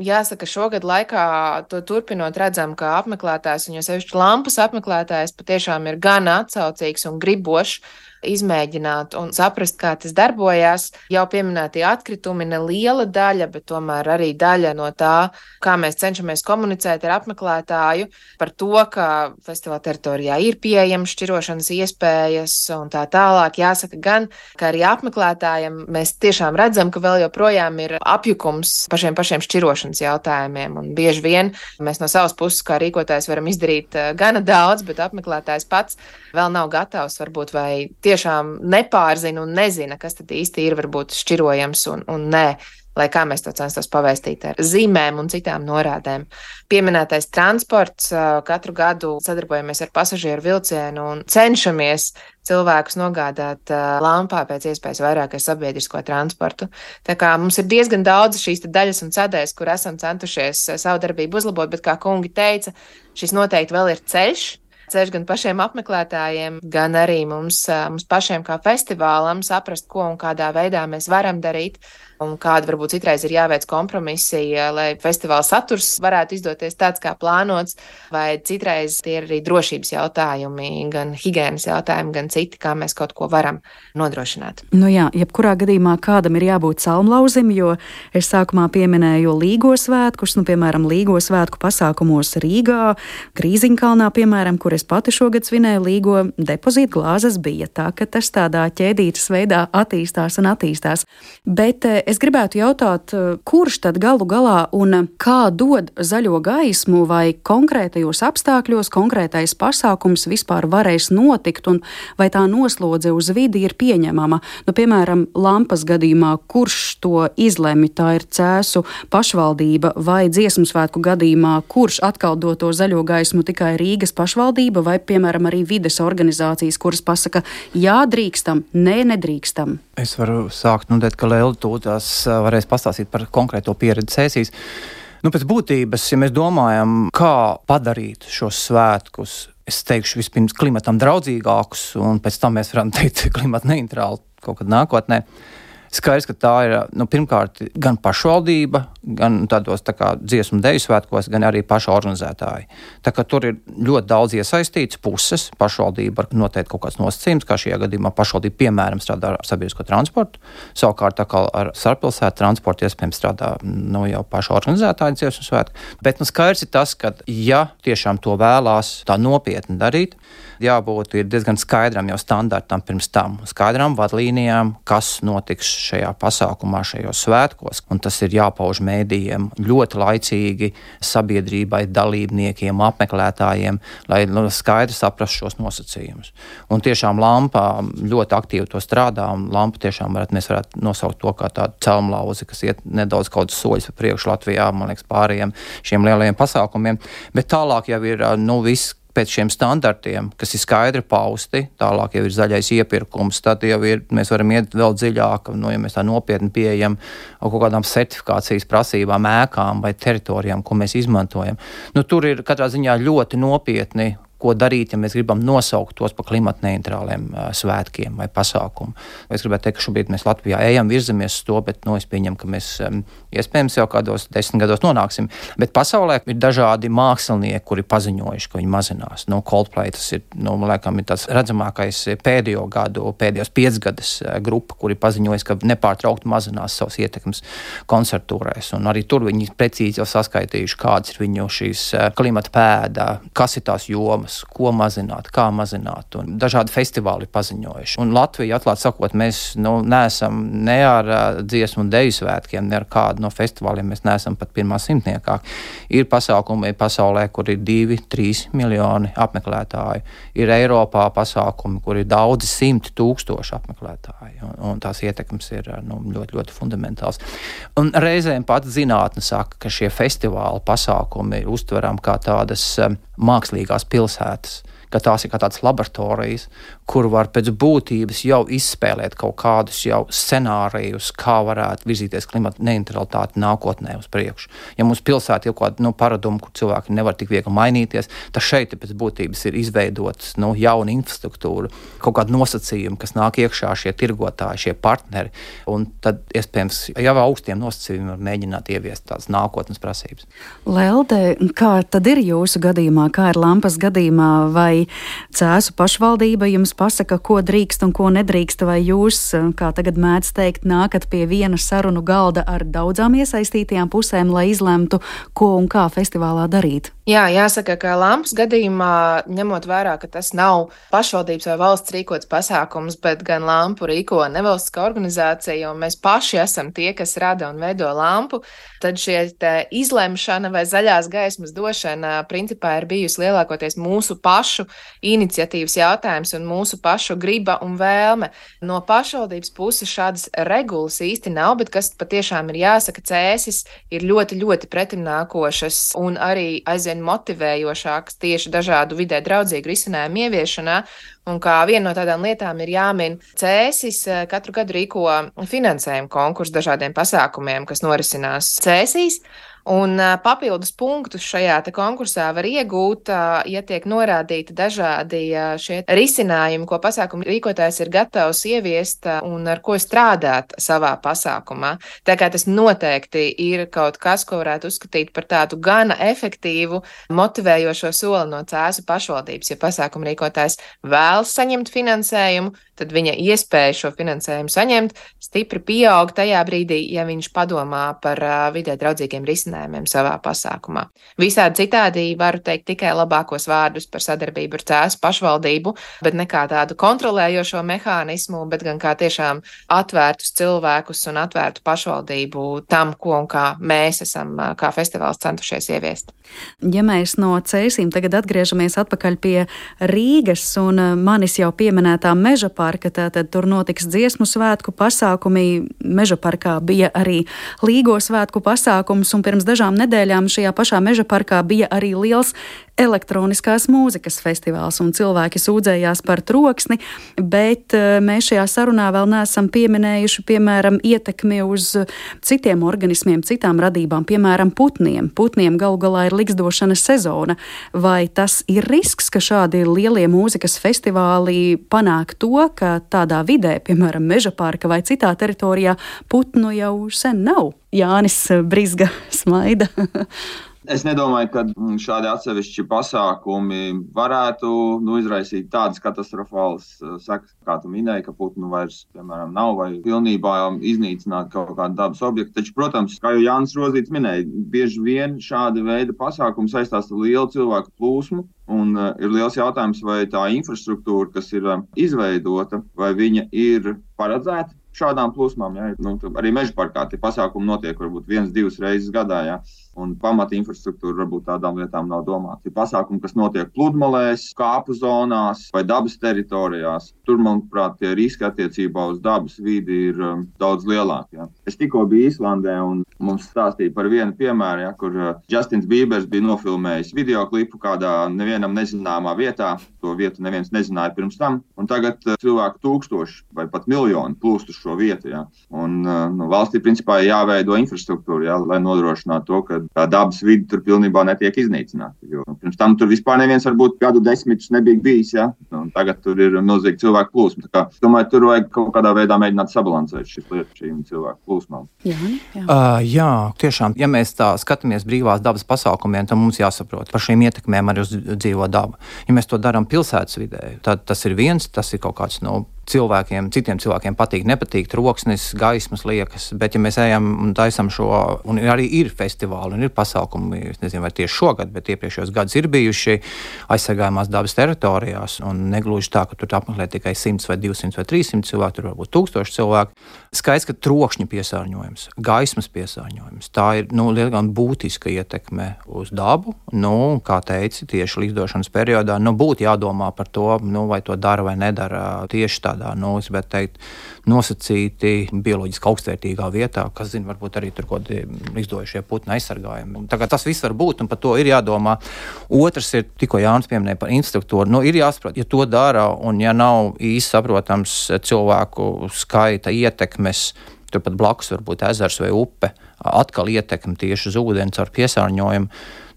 Jāsaka, šogad laikā to turpinot, redzam, ka apmeklētājs, un jo sevišķi lampas apmeklētājs, patiešām ir gan atsaucīgs un gribošs izmēģināt un saprast, kā tas darbojās. Jau pieminētie atkritumi neliela daļa, bet tomēr arī daļa no tā, kā mēs cenšamies komunicēt ar apmeklētāju par to, ka festivāla teritorijā ir pieejamas šķirošanas iespējas un tā tālāk. Jāsaka gan, ka arī apmeklētājiem mēs tiešām redzam, ka vēl joprojām ir apjukums par šiem pašiem šķirošanas jautājumiem. Un bieži vien mēs no savas puses, kā rīkotājs, varam izdarīt eh, gana daudz, bet apmeklētājs pats vēl nav gatavs, varbūt, vai tiešām nepārzina un nezina, kas tad īsti ir varbūt šķirojams un, un nē lai kā mēs to censtos pavēstīt ar zīmēm un citām norādēm. Pieminētais transports, katru gadu sadarbojamies ar pasažieru vilcienu un cenšamies cilvēkus nogādāt lampā pēc iespējas vairāk ar sabiedrisko transportu. Tā kā mums ir diezgan daudz šīs daļas un cedēs, kur esam centušies savu darbību uzlabot, bet kā kungi teica, šis noteikti vēl ir ceļš, ceļš gan pašiem apmeklētājiem, gan arī mums, mums pašiem kā festivālam saprast, ko un kādā veidā mēs varam darīt un kāda varbūt citreiz ir jāveic kompromisi, lai festivāla saturs varētu izdoties tāds, kā plānots, vai citreiz tie ir arī drošības jautājumi, gan higiēnas jautājumi, gan citi, kā mēs kaut ko varam nodrošināt.
Nu jā, jebkurā gadījumā kādam ir jābūt salmlauzim, jo es sākumā pieminēju Līgo svētkus, nu, piemēram, Līgo svētku pasākumos Rīgā, Krīziņkalnā, piemēram, kur es pati šogad svinēju Līgo depozītu glāzes bija tā, ka tas tādā ķēdītas veidā attīstās un attīstās. Bet eh, Es gribētu jautāt, eh, kurš tad galu galā un kā dod zaļo gaismu, vai konkrētajos apstākļos konkrētais pasākums vispār varēs notikt, un vai tā noslodze uz vidi ir pieņemama. Nu, piemēram, lampas gadījumā, kurš to izlemj, tā ir cēsu pašvaldība, vai dziesmu svētku gadījumā, kurš atkal dod to zaļo gaismu tikai Rīgas pašvaldība, vai, piemēram, arī vides organizācijas, kuras pasaka, jā, drīkstam, nē, nedrīkstam.
Es varu sākt nu, tā, ka Liela tūtās varēs pastāstīt par konkrēto pieredzi sēsīs. Nu, pēc būtības, ja mēs domājam, kā padarīt šos svētkus, es teikšu, vispirms klimatam draudzīgākus, un pēc tam mēs varam teikt, klimata neitrāli kaut kad nākotnē. Skaidrs, ka tā ir nu, pirmkārt gan pašvaldība, gan tādos tā kā dziesmu deju svētkos, gan arī paša organizētāji. Tā kā tur ir ļoti daudz iesaistīts puses. Pašvaldība var noteikt kaut kāds nosacījums, kā šajā gadījumā pašvaldība piemēram strādā ar sabiedrisko transportu. Savukārt ar starppilsētu transportu iespējams strādā nu, jau paša organizētāja dziesmu svētku. Bet nu, skaidrs ir tas, ka ja tiešām to vēlās tā nopietni darīt, jābūt diezgan skaidram jau standartam pirms tam, skaidram vadlīnijām, kas notiks šajā pasākumā, šajos svētkos. Un tas ir jāpauž mēdījiem ļoti laicīgi, sabiedrībai, dalībniekiem, apmeklētājiem, lai nu, skaidri saprastu šos nosacījumus. Un tiešām lampa ļoti aktīvi to strādā, un lampa tiešām varat, mēs varētu nosaukt to kā tādu celmlauzi, kas iet nedaudz kaut soļus pa priekšu Latvijā, man liekas, pārējiem šiem lielajiem pasākumiem. Bet tālāk jau ir nu, viss pēc šiem standartiem, kas ir skaidri pausti, tālāk jau ir zaļais iepirkums, tad jau ir, mēs varam iet vēl dziļāk, nu, ja mēs tā nopietni pieejam kaut kādām certifikācijas prasībām, ēkām vai teritorijām, ko mēs izmantojam. Nu, tur ir katrā ziņā ļoti nopietni ko darīt, ja mēs gribam nosaukt tos par klimata neitrāliem svētkiem vai pasākumiem. Es gribētu teikt, ka šobrīd mēs Latvijā ejam, virzamies uz to, bet nu, es pieņemu, ka mēs iespējams jau kādos desmit gados nonāksim. Bet pasaulē ir dažādi mākslinieki, kuri paziņojuši, ka viņi mazinās. Nu, Coldplay tas ir, nu, laikam, ir tas redzamākais pēdējo gadu, pēdējos piecgadus grupa, kuri paziņojas, ka nepārtraukti mazinās savas ietekmes koncertūrēs. Un arī tur viņi precīzi jau saskaitījuši, kādas ir viņu šīs klimata pēda, kas ir tās jomas tēmas, ko mazināt, kā mazināt. Dažādi festivāli paziņojuši. Un Latvija, atklāti sakot, mēs nu, neesam ne ar dziesmu un deju svētkiem, ne ar kādu no festivāliem. Mēs neesam pat pirmā simtniekā. Ir pasākumi pasaulē, kur ir divi, trīs miljoni apmeklētāju. Ir Eiropā pasākumi, kur ir daudzi simti tūkstoši apmeklētāji. Un, un tās ietekmes ir nu, ļoti, ļoti fundamentāls. Un reizēm pat zinātne saka, ka šie festivāli pasākumi ir uztverami kā tādas mākslīgās pilsētas, ka tās ir kā tādas laboratorijas, kur var pēc būtības jau izspēlēt kaut kādus jau scenārijus, kā varētu virzīties klimata neutralitāte nākotnē uz priekšu. Ja mums pilsēta ir kaut kāda nu, paraduma, kur cilvēki nevar tik viegli mainīties, tad šeit pēc būtības ir izveidots nu, jauna infrastruktūra, kaut kāda nosacījuma, kas nāk iekšā šie tirgotāji, šie partneri. Un tad iespējams jau augstiem nosacījumiem var mēģināt ieviest tādas nākotnes prasības.
Lelde, kā tad ir jūsu gadījumā, kā ir lampas gadījumā, vai cēsu pašvaldība jums pasaka, ko drīkst un ko nedrīkst, vai jūs, kā tagad mēdz teikt, nākat pie viena sarunu galda ar daudzām iesaistītajām pusēm, lai izlemtu, ko un kā festivālā darīt?
Jā, jāsaka, ka lampas gadījumā, ņemot vērā, ka tas nav pašvaldības vai valsts rīkots pasākums, bet gan lampu rīko nevalstiskā organizācija, un mēs paši esam tie, kas rada un veido lampu, tad šie izlemšana vai zaļās gaismas došana principā ir bijusi lielākoties mūsu pašu iniciatīvas jautājums un mūsu pašu griba un vēlme. No pašvaldības puses šādas regulas īsti nav, bet kas patiešām ir jāsaka, cēsis ir ļoti, ļoti pretimnākošas un arī aizvien motivējošāks tieši dažādu vidē draudzīgu risinājumu ieviešanā. Un kā viena no tādām lietām ir jāmin, Cēsis eh, katru gadu rīko finansējumu konkursu dažādiem pasākumiem, kas norisinās Cēsīs. Un papildus punktus šajā konkursā var iegūt, ja tiek norādīti dažādi šie risinājumi, ko pasākumu rīkotājs ir gatavs ieviest un ar ko strādāt savā pasākumā. Tā kā tas noteikti ir kaut kas, ko varētu uzskatīt par tādu gana efektīvu, motivējošo soli no cēsu pašvaldības. Ja pasākumu rīkotājs vēlas saņemt finansējumu, tad viņa iespēja šo finansējumu saņemt stipri pieaug tajā brīdī, ja viņš padomā par vidē draudzīgiem risinājumiem savā pasākumā. Visādi citādi varu teikt tikai labākos vārdus par sadarbību ar cēsu pašvaldību, bet ne kā tādu kontrolējošo mehānismu, bet gan kā tiešām atvērtus cilvēkus un atvērtu pašvaldību tam, ko un kā mēs esam kā festivāls centušies ieviest.
Ja mēs no cēsīm tagad atgriežamies atpakaļ pie Rīgas un manis jau pieminētā meža parka, tad tur notiks dziesmu svētku pasākumi. Meža parkā bija arī Līgo svētku pasākums, un pirms dažām nedēļām šajā pašā meža parkā bija arī liels elektroniskās mūzikas festivāls, un cilvēki sūdzējās par troksni, bet eh, mēs šajā sarunā vēl neesam pieminējuši, piemēram, ietekmi uz citiem organismiem, citām radībām, piemēram, putniem. Putniem galu galā ir liksdošanas sezona. Vai tas ir risks, ka šādi lielie mūzikas festivāli panāk to, ka tādā vidē, piemēram, meža parka vai citā teritorijā, putnu jau sen nav? Jānis Brisga smaida.
Es nedomāju, ka mm, šādi atsevišķi pasākumi varētu nu, izraisīt tādas katastrofālas uh, sekas, kā tu minēji, ka putnu vairs piemēram, nav vai pilnībā iznīcināt kaut kādu dabas objektu. Taču, protams, kā jau Jānis Rozīts minēja, bieži vien šāda veida pasākumi saistās ar lielu cilvēku plūsmu. Un uh, ir liels jautājums, vai tā infrastruktūra, kas ir uh, izveidota, vai viņa ir paredzēta šādām plūsmām. Ja, nu, arī meža parkā tie pasākumi notiek varbūt viens, divas reizes gadā. Ja un pamata infrastruktūra varbūt tādām lietām nav domāta. Ir pasākumi, kas notiek pludmalēs, kāpu zonās vai dabas teritorijās. Tur, manuprāt, tie riski attiecībā uz dabas vidi ir um, daudz lielāki. Ja. Es tikko biju Īslandē un mums stāstīja par vienu piemēru, ja, kur uh, Justins Bībers bija nofilmējis video klipu kādā nevienam nezināmā vietā. To vietu neviens nezināja pirms tam. Tagad uh, cilvēku tūkstoši vai pat miljoni plūst uz šo vietu. Ja. Un, uh, nu, valstī principā jāveido infrastruktūra, ja, lai nodrošinātu to, ka tā dabas vide tur pilnībā netiek iznīcināta. Jo nu, pirms tam tur vispār neviens varbūt gadu desmitus nebija bijis, ja? un tagad tur ir milzīgi cilvēku plūsma. Kā, domāju, tur vajag kaut kādā veidā mēģināt sabalansēt šīs lietas šīm cilvēku plūsmām.
Jā, jā. Uh, jā, tiešām, ja mēs tā skatāmies brīvās dabas pasākumiem, tad mums jāsaprot par šīm ietekmēm arī uz dzīvo dabu. Ja mēs to darām pilsētas vidē, tad tas ir viens, tas ir kaut kāds no cilvēkiem, citiem cilvēkiem patīk, nepatīk troksnis, gaismas liekas. Bet, ja mēs ejam un taisām šo, un arī ir festivāli un ir pasākumi, es nezinu, vai tieši šogad, bet iepriekšējos gados ir bijuši aizsargājumās dabas teritorijās, un negluži tā, ka tur apmeklē tikai 100 vai 200 vai 300 cilvēku, tur varbūt 1000 cilvēku. Skaidrs, ka trokšņa piesārņojums, gaismas piesārņojums, tā ir nu, diezgan būtiska ietekme uz dabu. Nu, kā teici, tieši līdzdošanas periodā nu, būtu jādomā par to, nu, vai to dara vai nedara tieši tādā nu, teikt, nosacīti bioloģiski augstvērtīgā vietā, kas, zina, varbūt arī tur kaut kādi izdojušie putni aizsargājumi. Tas viss var būt, un par to ir jādomā. Otrs ir, tikko Jānis pieminēja par instruktūru. Nu, ir jāsaprot, ja to dara, un ja nav īsti saprotams cilvēku skaita ietekmes, turpat blakus var būt ezers vai upe, atkal ietekme tieši uz ūdeni caur piesārņojumu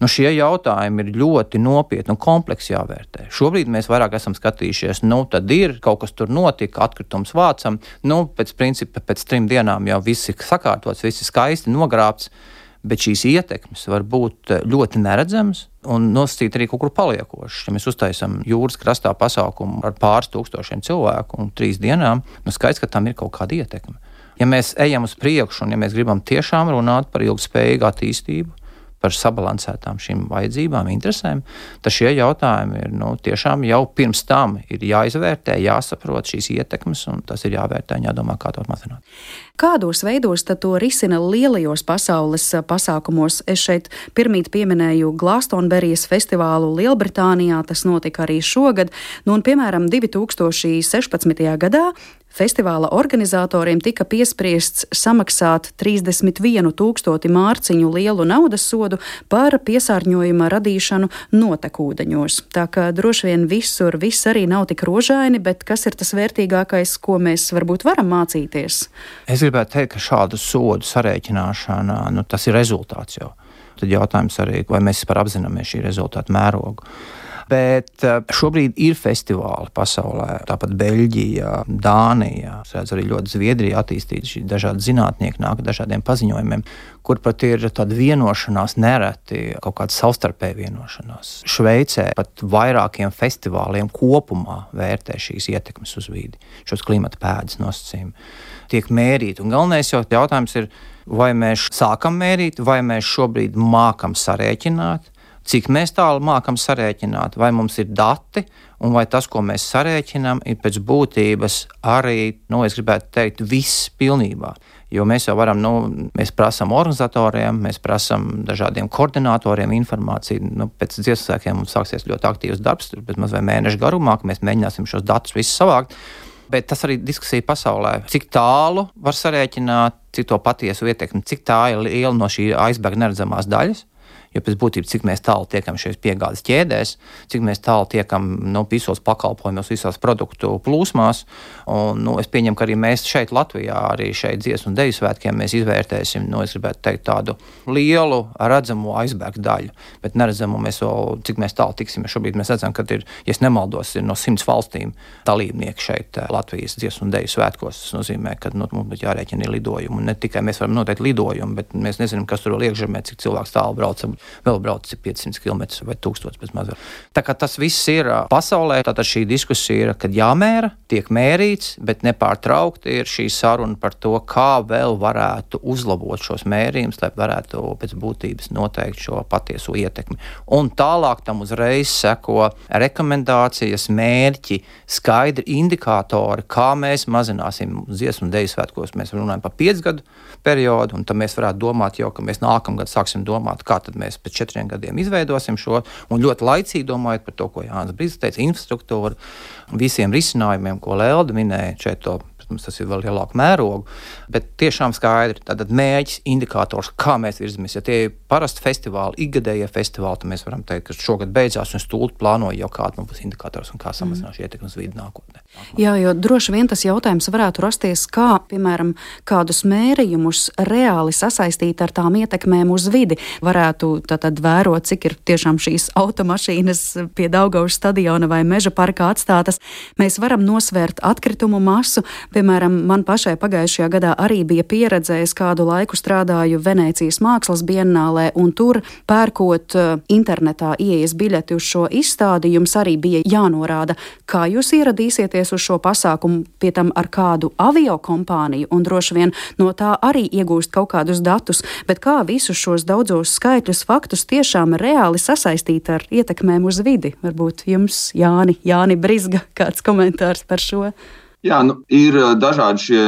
Nu, šie jautājumi ir ļoti nopietni un kompleksi jāvērtē. Šobrīd mēs vairāk esam skatījušies, nu, tad ir kaut kas tur notika, atkritums vācam, nu, pēc principa pēc trim dienām jau viss ir sakārtots, viss ir skaisti nogrābts bet šīs ietekmes var būt ļoti neredzamas un nosacīt arī kaut kur paliekošu. Ja mēs uztaisām jūras krastā pasākumu ar pāris tūkstošiem cilvēku un trīs dienām, nu skaidrs, ka tam ir kaut kāda ietekme. Ja mēs ejam uz priekšu un ja mēs gribam tiešām runāt par ilgspējīgu attīstību, par sabalansētām šīm vajadzībām, interesēm, tad šie jautājumi ir nu, tiešām jau pirms tam jāizvērtē, jāsaprot šīs ietekmes, un tas ir jāvērtē un jādomā, kā to mazināt.
Kādos veidos to risina lielajos pasaules pasākumos? Es šeit pirmīt pieminēju Glastonberijas festivālu Lielbritānijā, tas notika arī šogad, nu, un, piemēram, 2016. gadā Festivāla organizatoriem tika piespriests samaksāt 31 tūkstoti mārciņu lielu naudas sodu par piesārņojuma radīšanu notekūdeņos. Tā kā droši vien visur viss arī nav tik rožaini, bet kas ir tas vērtīgākais, ko mēs varbūt varam mācīties?
Es gribētu teikt, ka šādu sodu sarēķināšana, nu, tas ir rezultāts jau. Tad jautājums arī, vai mēs vispār apzināmies šī rezultātu mērogu. Bet eh, šobrīd ir festivāli pasaulē, tāpat Beļģijā, Dānijā. Es redzu, arī ļoti Zviedrijā attīstīta šī dažādi zinātnieki nāk ar dažādiem paziņojumiem, kur pat ir tāda vienošanās, nereti kaut kāda savstarpēja vienošanās. Šveicē pat vairākiem festivāliem kopumā vērtē šīs ietekmes uz vidi, šos klimata pēdas nosacījumus. Tiek mērīti, un galvenais jau jautājums ir, vai mēs sākam mērīt, vai mēs šobrīd mākam sarēķināt, cik mēs tālu mākam sarēķināt, vai mums ir dati, un vai tas, ko mēs sarēķinām, ir pēc būtības arī, nu, es gribētu teikt, viss pilnībā. Jo mēs jau varam, nu, mēs prasām organizatoriem, mēs prasām dažādiem koordinatoriem informāciju. Nu, pēc dziesmu sēkiem mums sāksies ļoti aktīvs darbs, bet mazliet mēnešu garumā, ka mēs mēģināsim šos datus visus savākt. Bet tas arī diskusija pasaulē, cik tālu var sarēķināt, cik to patiesu ietekmi, cik tā ir liela no šī aizbēga neredzamās daļas. Jo pēc būtības, cik tālu tiekam šajās piegādes ķēdēs, cik tālu tiekam nu, visos pakalpojumos, visās produktu plūsmās. Un, nu, es pieņemu, ka arī mēs šeit, Latvijā, arī šeit dziesmu un deju svētkiem, mēs izvērtēsim, nu, teikt, tādu lielu redzamo aizbēgu daļu. Bet neredzamo mēs vēl, cik tālu tiksim. Šobrīd mēs redzam, ka ir, ja nemaldos, ir no simts valstīm dalībnieki šeit eh, Latvijas dziesmu un deju svētkos. Tas nozīmē, ka nu, mums ir jārēķina lidojumi. Ne tikai mēs varam noteikt lidojumu, bet mēs nezinām, kas tur ir iekšzemē, cik cilvēks tālu braucam vēl brauc 500 km vai 1000 pēc mazā. Tā kā tas viss ir pasaulē, tad šī diskusija ir, kad jāmēra, tiek mērīts, bet nepārtraukti ir šī saruna par to, kā vēl varētu uzlabot šos mērījumus, lai varētu pēc būtības noteikt šo patieso ietekmi. Un tālāk tam uzreiz seko rekomendācijas, mērķi, skaidri indikātori, kā mēs mazināsim dziesmu un dēļu svētkos. Mēs runājam par 5 gadu periodu, un tad mēs varētu domāt jau, ka mēs nākamgad sāksim domāt, kā tad mēs pēc četriem gadiem izveidosim šo, un ļoti laicīgi domājot par to, ko Jānis Brīsīs teica, infrastruktūru, visiem risinājumiem, ko Lelda minēja šeit Protams, tas ir vēl lielāka mēroga, bet tiešām skaidri tātad mērķis, indikators, kā mēs virzamies. Ja tie ir parasti festivāli, ikgadējie festivāli, tad mēs varam teikt, ka šogad beidzās un stūlīt plānoja jau kāds nu, būs indikators un kā mm. samazināt mm. ietekmi uz vidi nākotnē.
Jā, jo droši vien tas jautājums varētu rasties, kā, piemēram, kādus mērījumus reāli sasaistīt ar tām ietekmēm uz vidi. Varētu tad vērot, cik ir tiešām šīs automašīnas pie Daugavas stadiona vai meža parkā atstātas. Mēs varam nosvērt atkritumu masu, Piemēram, man pašai pagājušajā gadā arī bija pieredze, es kādu laiku strādāju Venecijas mākslas biennālē, un tur pērkot uh, internetā ieejas biļeti uz šo izstādi, jums arī bija jānorāda, kā jūs ieradīsieties uz šo pasākumu, pie tam ar kādu avio kompāniju, un droši vien no tā arī iegūst kaut kādus datus, bet kā visus šos daudzos skaitļus, faktus tiešām reāli sasaistīt ar ietekmēm uz vidi? Varbūt jums, Jāni, Jāni Brizga, kāds komentārs par šo?
Jā, nu, ir dažādi šie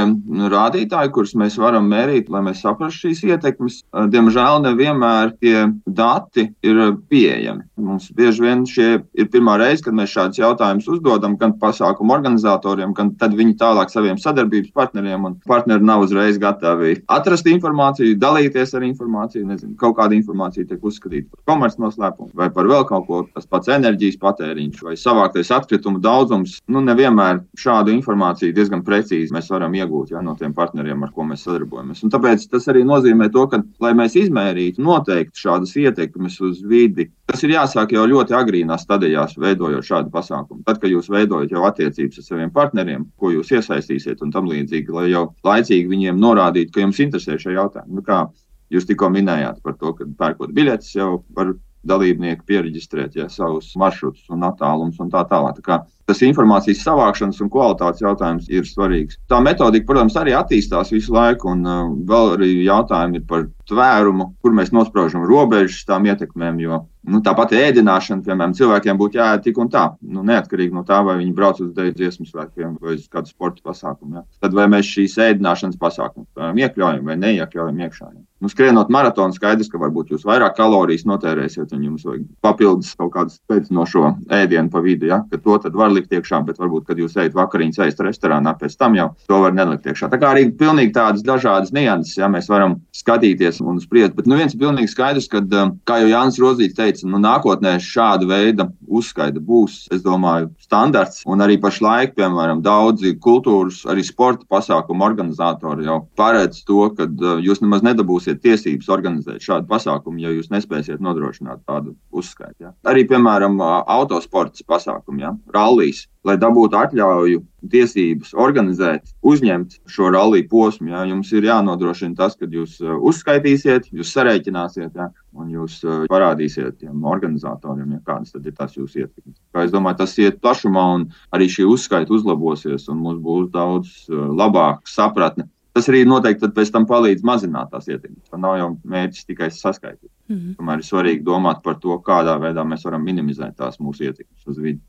rādītāji, kurus mēs varam mērīt, lai mēs saprastu šīs ietekmes. Diemžēl nevienmēr tie dati ir pieejami. Mums bieži vien šie ir pirmā reize, kad mēs šādus jautājumus uzdodam gan pasākumu organizatoriem, gan tad viņi tālāk saviem sadarbības partneriem. Partneri nav uzreiz gatavi atrast informāciju, dalīties ar informāciju. Nezinu, kaut kāda informācija tiek uzskatīta par komercnoslēpumu vai par vēl kaut ko. Tas pats enerģijas patēriņš vai savāktais atkritumu daudzums. Nu, nevienmēr šādu informāciju informāciju diezgan precīzi mēs varam iegūt ja, no tiem partneriem, ar ko mēs sadarbojamies. Un tāpēc tas arī nozīmē to, ka, lai mēs izmērītu noteikti šādas ietekmes uz vidi, tas ir jāsāk jau ļoti agrīnās stadijās, veidojot šādu pasākumu. Tad, kad jūs veidojat jau attiecības ar saviem partneriem, ko jūs iesaistīsiet un tam līdzīgi, lai jau laicīgi viņiem norādītu, ka jums interesē šie jautājumi. Nu, kā jūs tikko minējāt par to, ka pērkot biļetes jau var dalībnieki pieregistrēt ja, savus maršrutus un attālumus un tā tālāk. Tā tas informācijas savākšanas un kvalitātes jautājums ir svarīgs. Tā metodika, protams, arī attīstās visu laiku, un uh, vēl arī jautājumi ir par tvērumu, kur mēs nospraužam robežas tām ietekmēm. Jo nu, tāpat ēdināšana, piemēram, cilvēkiem būtu jāēd tik un tā, nu, neatkarīgi no tā, vai viņi brauc uz dēļ dziesmu svētkiem vai uz kādu sporta pasākumu. Ja. Tad vai mēs šīs ēdināšanas pasākumus iekļaujam vai neiekļaujam iekšā. Ja. Nu, skrienot maratonu, skaidrs, ka varbūt jūs vairāk kalorijas notērēsiet, un jums vajag papildus kaut kādu spēcinošo ēdienu pa vidu. Ja? Ka to var likt iekšā, bet varbūt, kad jūs ejat vakariņas ēst restorānā, pēc tam jau to var nelikt iekšā. Tā kā arī pilnīgi tādas dažādas nianses, ja mēs varam skatīties un spriest. Bet nu, viens ir pilnīgi skaidrs, ka, um, kā jau Jānis Rozīts teica, nu, nākotnē šāda veida uzskaita būs, es domāju, standarts. Un arī pašlaik, piemēram, daudzi kultūras, arī sporta pasākumu organizatori jau paredz to, ka uh, jūs nemaz nedabūsiet tiesības organizēt šādu pasākumu, ja jūs nespēsiet nodrošināt tādu uzskaitu. Ja. Arī, piemēram, autosports pasākumu, ja, rallijas, lai dabūtu atļauju, tiesības organizēt, uzņemt šo rallija posmu. Ja, jums ir jānodrošina tas, ka jūs uzskaitīsiet, jūs sarēķināsiet, ja, un jūs parādīsiet tiem organizatoriem, ja, kādas ir tās jūsu ietekmes. Es domāju, tas iet plašumā, un arī šī uzskaita uzlabosies, un mums būs daudz labāka sapratne Tas arī noteikti pēc tam palīdz mazināt tās ietekmes. Tā nav jau mērķis tikai saskaitīt. Mm -hmm. Tomēr ir svarīgi domāt par to, kādā veidā mēs varam minimizēt tās mūsu ietekmes uz vidi.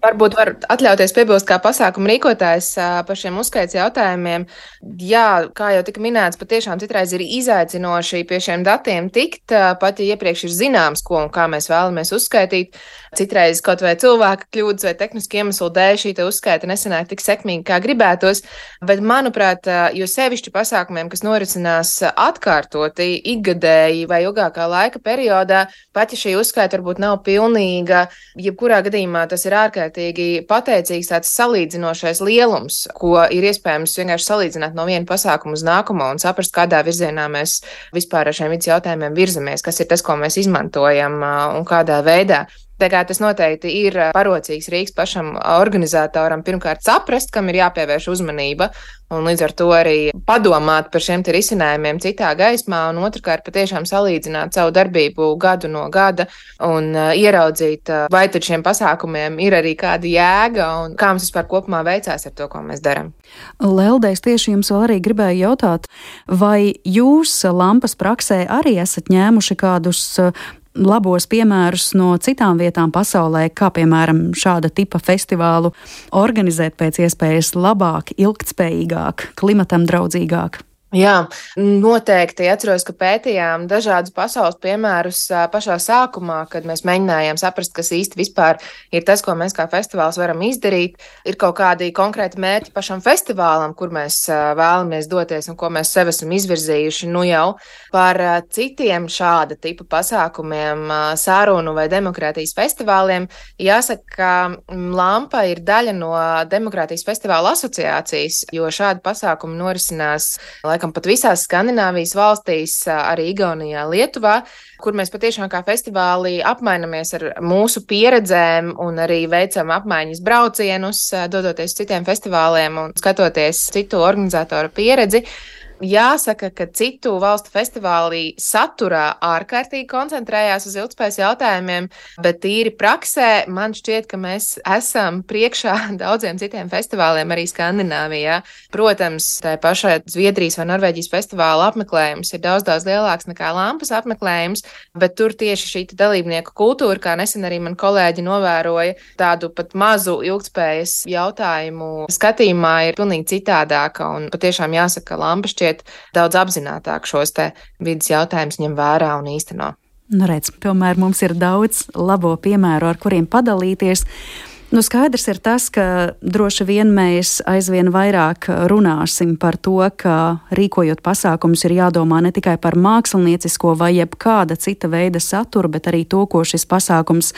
Varbūt var atļauties piebilst, kā pasākuma rīkotājs par šiem uzskaits jautājumiem. Jā, kā jau tika minēts, patiešām citreiz ir izaicinoši pie šiem datiem tikt, pat ja iepriekš ir zināms, ko un kā mēs vēlamies uzskaitīt. Citreiz kaut vai cilvēka kļūdas vai tehniski iemeslu dēļ šī uzskaita nesanāk tik sekmīgi, kā gribētos. Bet, manuprāt, jo sevišķi pasākumiem, kas norisinās atkārtoti, ikgadēji vai ilgākā laika periodā, pat ja šī uzskaita varbūt nav pilnīga, jebkurā gadījumā tas ir ārkārtīgi pateicīgs tāds salīdzinošais lielums, ko ir iespējams vienkārši salīdzināt no viena pasākuma uz nākamo un saprast, kādā virzienā mēs vispār ar šiem jautājumiem virzamies, kas ir tas, ko mēs izmantojam un kādā veidā. Tā kā tas noteikti ir parocīgs rīks pašam organizatoram pirmkārt saprast, kam ir jāpievērš uzmanība, un līdz ar to arī padomāt par šiem risinājumiem citā gaismā, un otrkārt patiešām salīdzināt savu darbību gadu no gada un ieraudzīt, vai tad šiem pasākumiem ir arī kāda jēga un kā mums vispār kopumā veicās ar to, ko mēs darām.
Leldēs tieši jums vēl arī gribēju jautāt, vai jūs lampas praksē arī esat ņēmuši kādus labos piemērus no citām vietām pasaulē, kā piemēram šāda tipa festivālu organizēt pēc iespējas labāk, ilgtspējīgāk, klimatam draudzīgāk?
Jā, noteikti atceros, ka pētījām dažādus pasaules piemērus pašā sākumā, kad mēs mēģinājām saprast, kas īsti ir tas, ko mēs kā festivāls varam izdarīt. Ir kaut kādi konkrēti mērķi pašam festivālam, kur mēs vēlamies doties un ko mēs sev esam izvirzījuši. Nu jau par citiem šāda tipa pasākumiem, sārunu vai demokrātijas festivāliem, jāsaka, ka Lampa ir daļa no Demokrātijas festivāla asociācijas, jo šādi pasākumi norisinās laikam pat visās Skandināvijas valstīs, arī Igaunijā, Lietuvā, kur mēs patiešām kā festivālī apmainamies ar mūsu pieredzēm un arī veicam apmaiņas braucienus, dodoties citiem festivāliem un skatoties citu organizatoru pieredzi. Jāsaka, ka citu valstu festivālī saturā ārkārtīgi koncentrējās uz ilgspējas jautājumiem, bet tīri praksē man šķiet, ka mēs esam priekšā daudziem citiem festivāliem arī Skandināvijā. Protams, tā pašā Zviedrijas vai Norvēģijas festivāla apmeklējums ir daudz, daudz lielāks nekā Lampas apmeklējums, bet tur tieši šī dalībnieku kultūra, kā nesen arī man kolēģi novēroja, tādu pat mazu ilgspējas jautājumu skatījumā ir pilnīgi citādāka un patiešām jāsaka, ka Lampa šķiet šķiet daudz apzinātāk šos vidas jautājumus ņem vērā un īsteno.
Nu, redz, tomēr mums ir daudz labo piemēru, ar kuriem padalīties. Nu, skaidrs ir tas, ka droši vien mēs aizvien vairāk runāsim par to, ka rīkojot pasākumus ir jādomā ne tikai par māksliniecisko vai jebkāda cita veida saturu, bet arī to, ko šis pasākums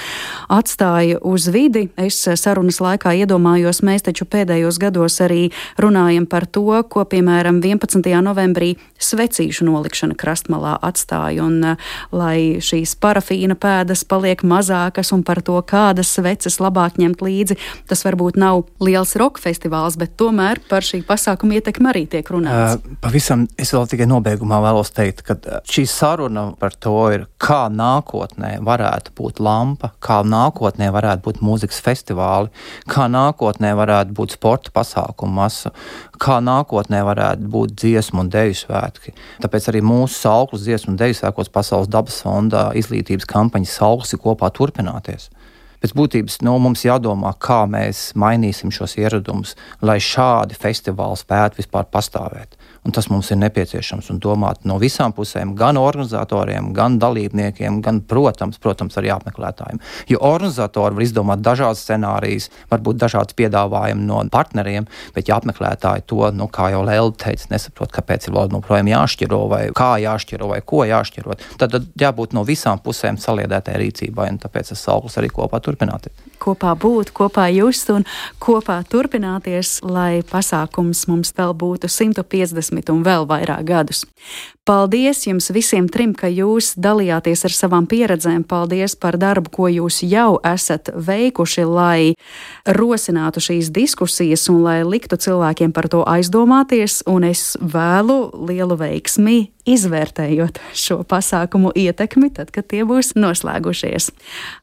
atstāja uz vidi. Es sarunas laikā iedomājos, mēs taču pēdējos gados arī runājam par to, ko piemēram 11. novembrī svecīšu nolikšana krastmalā atstāja, un lai šīs parafīna pēdas paliek mazākas un par to, kādas sveces labāk ņemt sekot līdzi. Tas varbūt nav liels roka festivāls, bet tomēr par šī pasākuma ietekmi arī tiek runāts.
Uh, pavisam es vēl tikai nobeigumā vēlos teikt, ka šī saruna par to ir, kā nākotnē varētu būt lampa, kā nākotnē varētu būt mūzikas festivāli, kā nākotnē varētu būt sporta pasākumu masa, kā nākotnē varētu būt dziesmu un deju svētki. Tāpēc arī mūsu sauklis dziesmu un deju svētkos Pasaules dabas fondā izglītības kampaņas sauklis ir kopā turpināties. Pēc būtības nu, mums jādomā, kā mēs mainīsim šos ieradumus, lai šādi festivāli spētu vispār pastāvēt. Un tas mums ir nepieciešams un domāt no visām pusēm, gan organizatoriem, gan dalībniekiem, gan, protams, protams arī apmeklētājiem. Jo organizatori var izdomāt dažādas scenārijas, varbūt dažādas piedāvājumus no partneriem, bet ja apmeklētāji to, nu, kā jau Lēlda teica, nesaprot, kāpēc ir vēl joprojām jāšķiro vai kā jāšķiro vai ko jāšķirot, tad, tad jābūt no visām pusēm saliedētai rīcībai, un tāpēc es sauklis arī kopā turpināties.
Kopā būt, kopā just un kopā turpināties, lai pasākums mums vēl būtu 150 30 un vēl vairāk gadus. Paldies jums visiem trim, ka jūs dalījāties ar savām pieredzēm. Paldies par darbu, ko jūs jau esat veikuši, lai rosinātu šīs diskusijas un lai liktu cilvēkiem par to aizdomāties. Un es vēlu lielu veiksmi izvērtējot šo pasākumu ietekmi, tad, kad tie būs noslēgušies.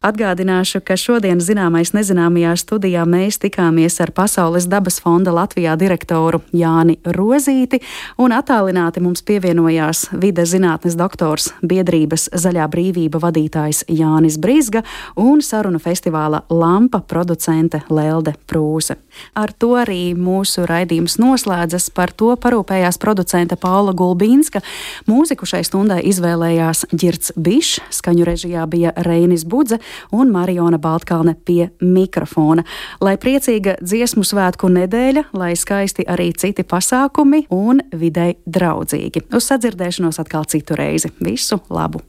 Atgādināšu, ka šodien zināmais nezināmajā studijā mēs tikāmies ar Pasaules dabas fonda Latvijā direktoru Jāni Rozīti, un attālināti mums pievienojās vides zinātnes doktors biedrības Zaļā brīvība vadītājs Jānis Brīsga un sarunu festivāla Lampa producente Lelde Prūse. Ar to arī mūsu raidījums noslēdzas. Par to parūpējās producente Paula Gulbīnska. Mūziku šai stundai izvēlējās Girts Bišs, skaņu režijā bija Reinis Budze un Mariona Baltkalne pie mikrofona. Lai priecīga dziesmu svētku nedēļa, lai skaisti arī citi pasākumi un videi draudzīgi. Uz sadzirdēšanos atkal citu reizi. Visu labu!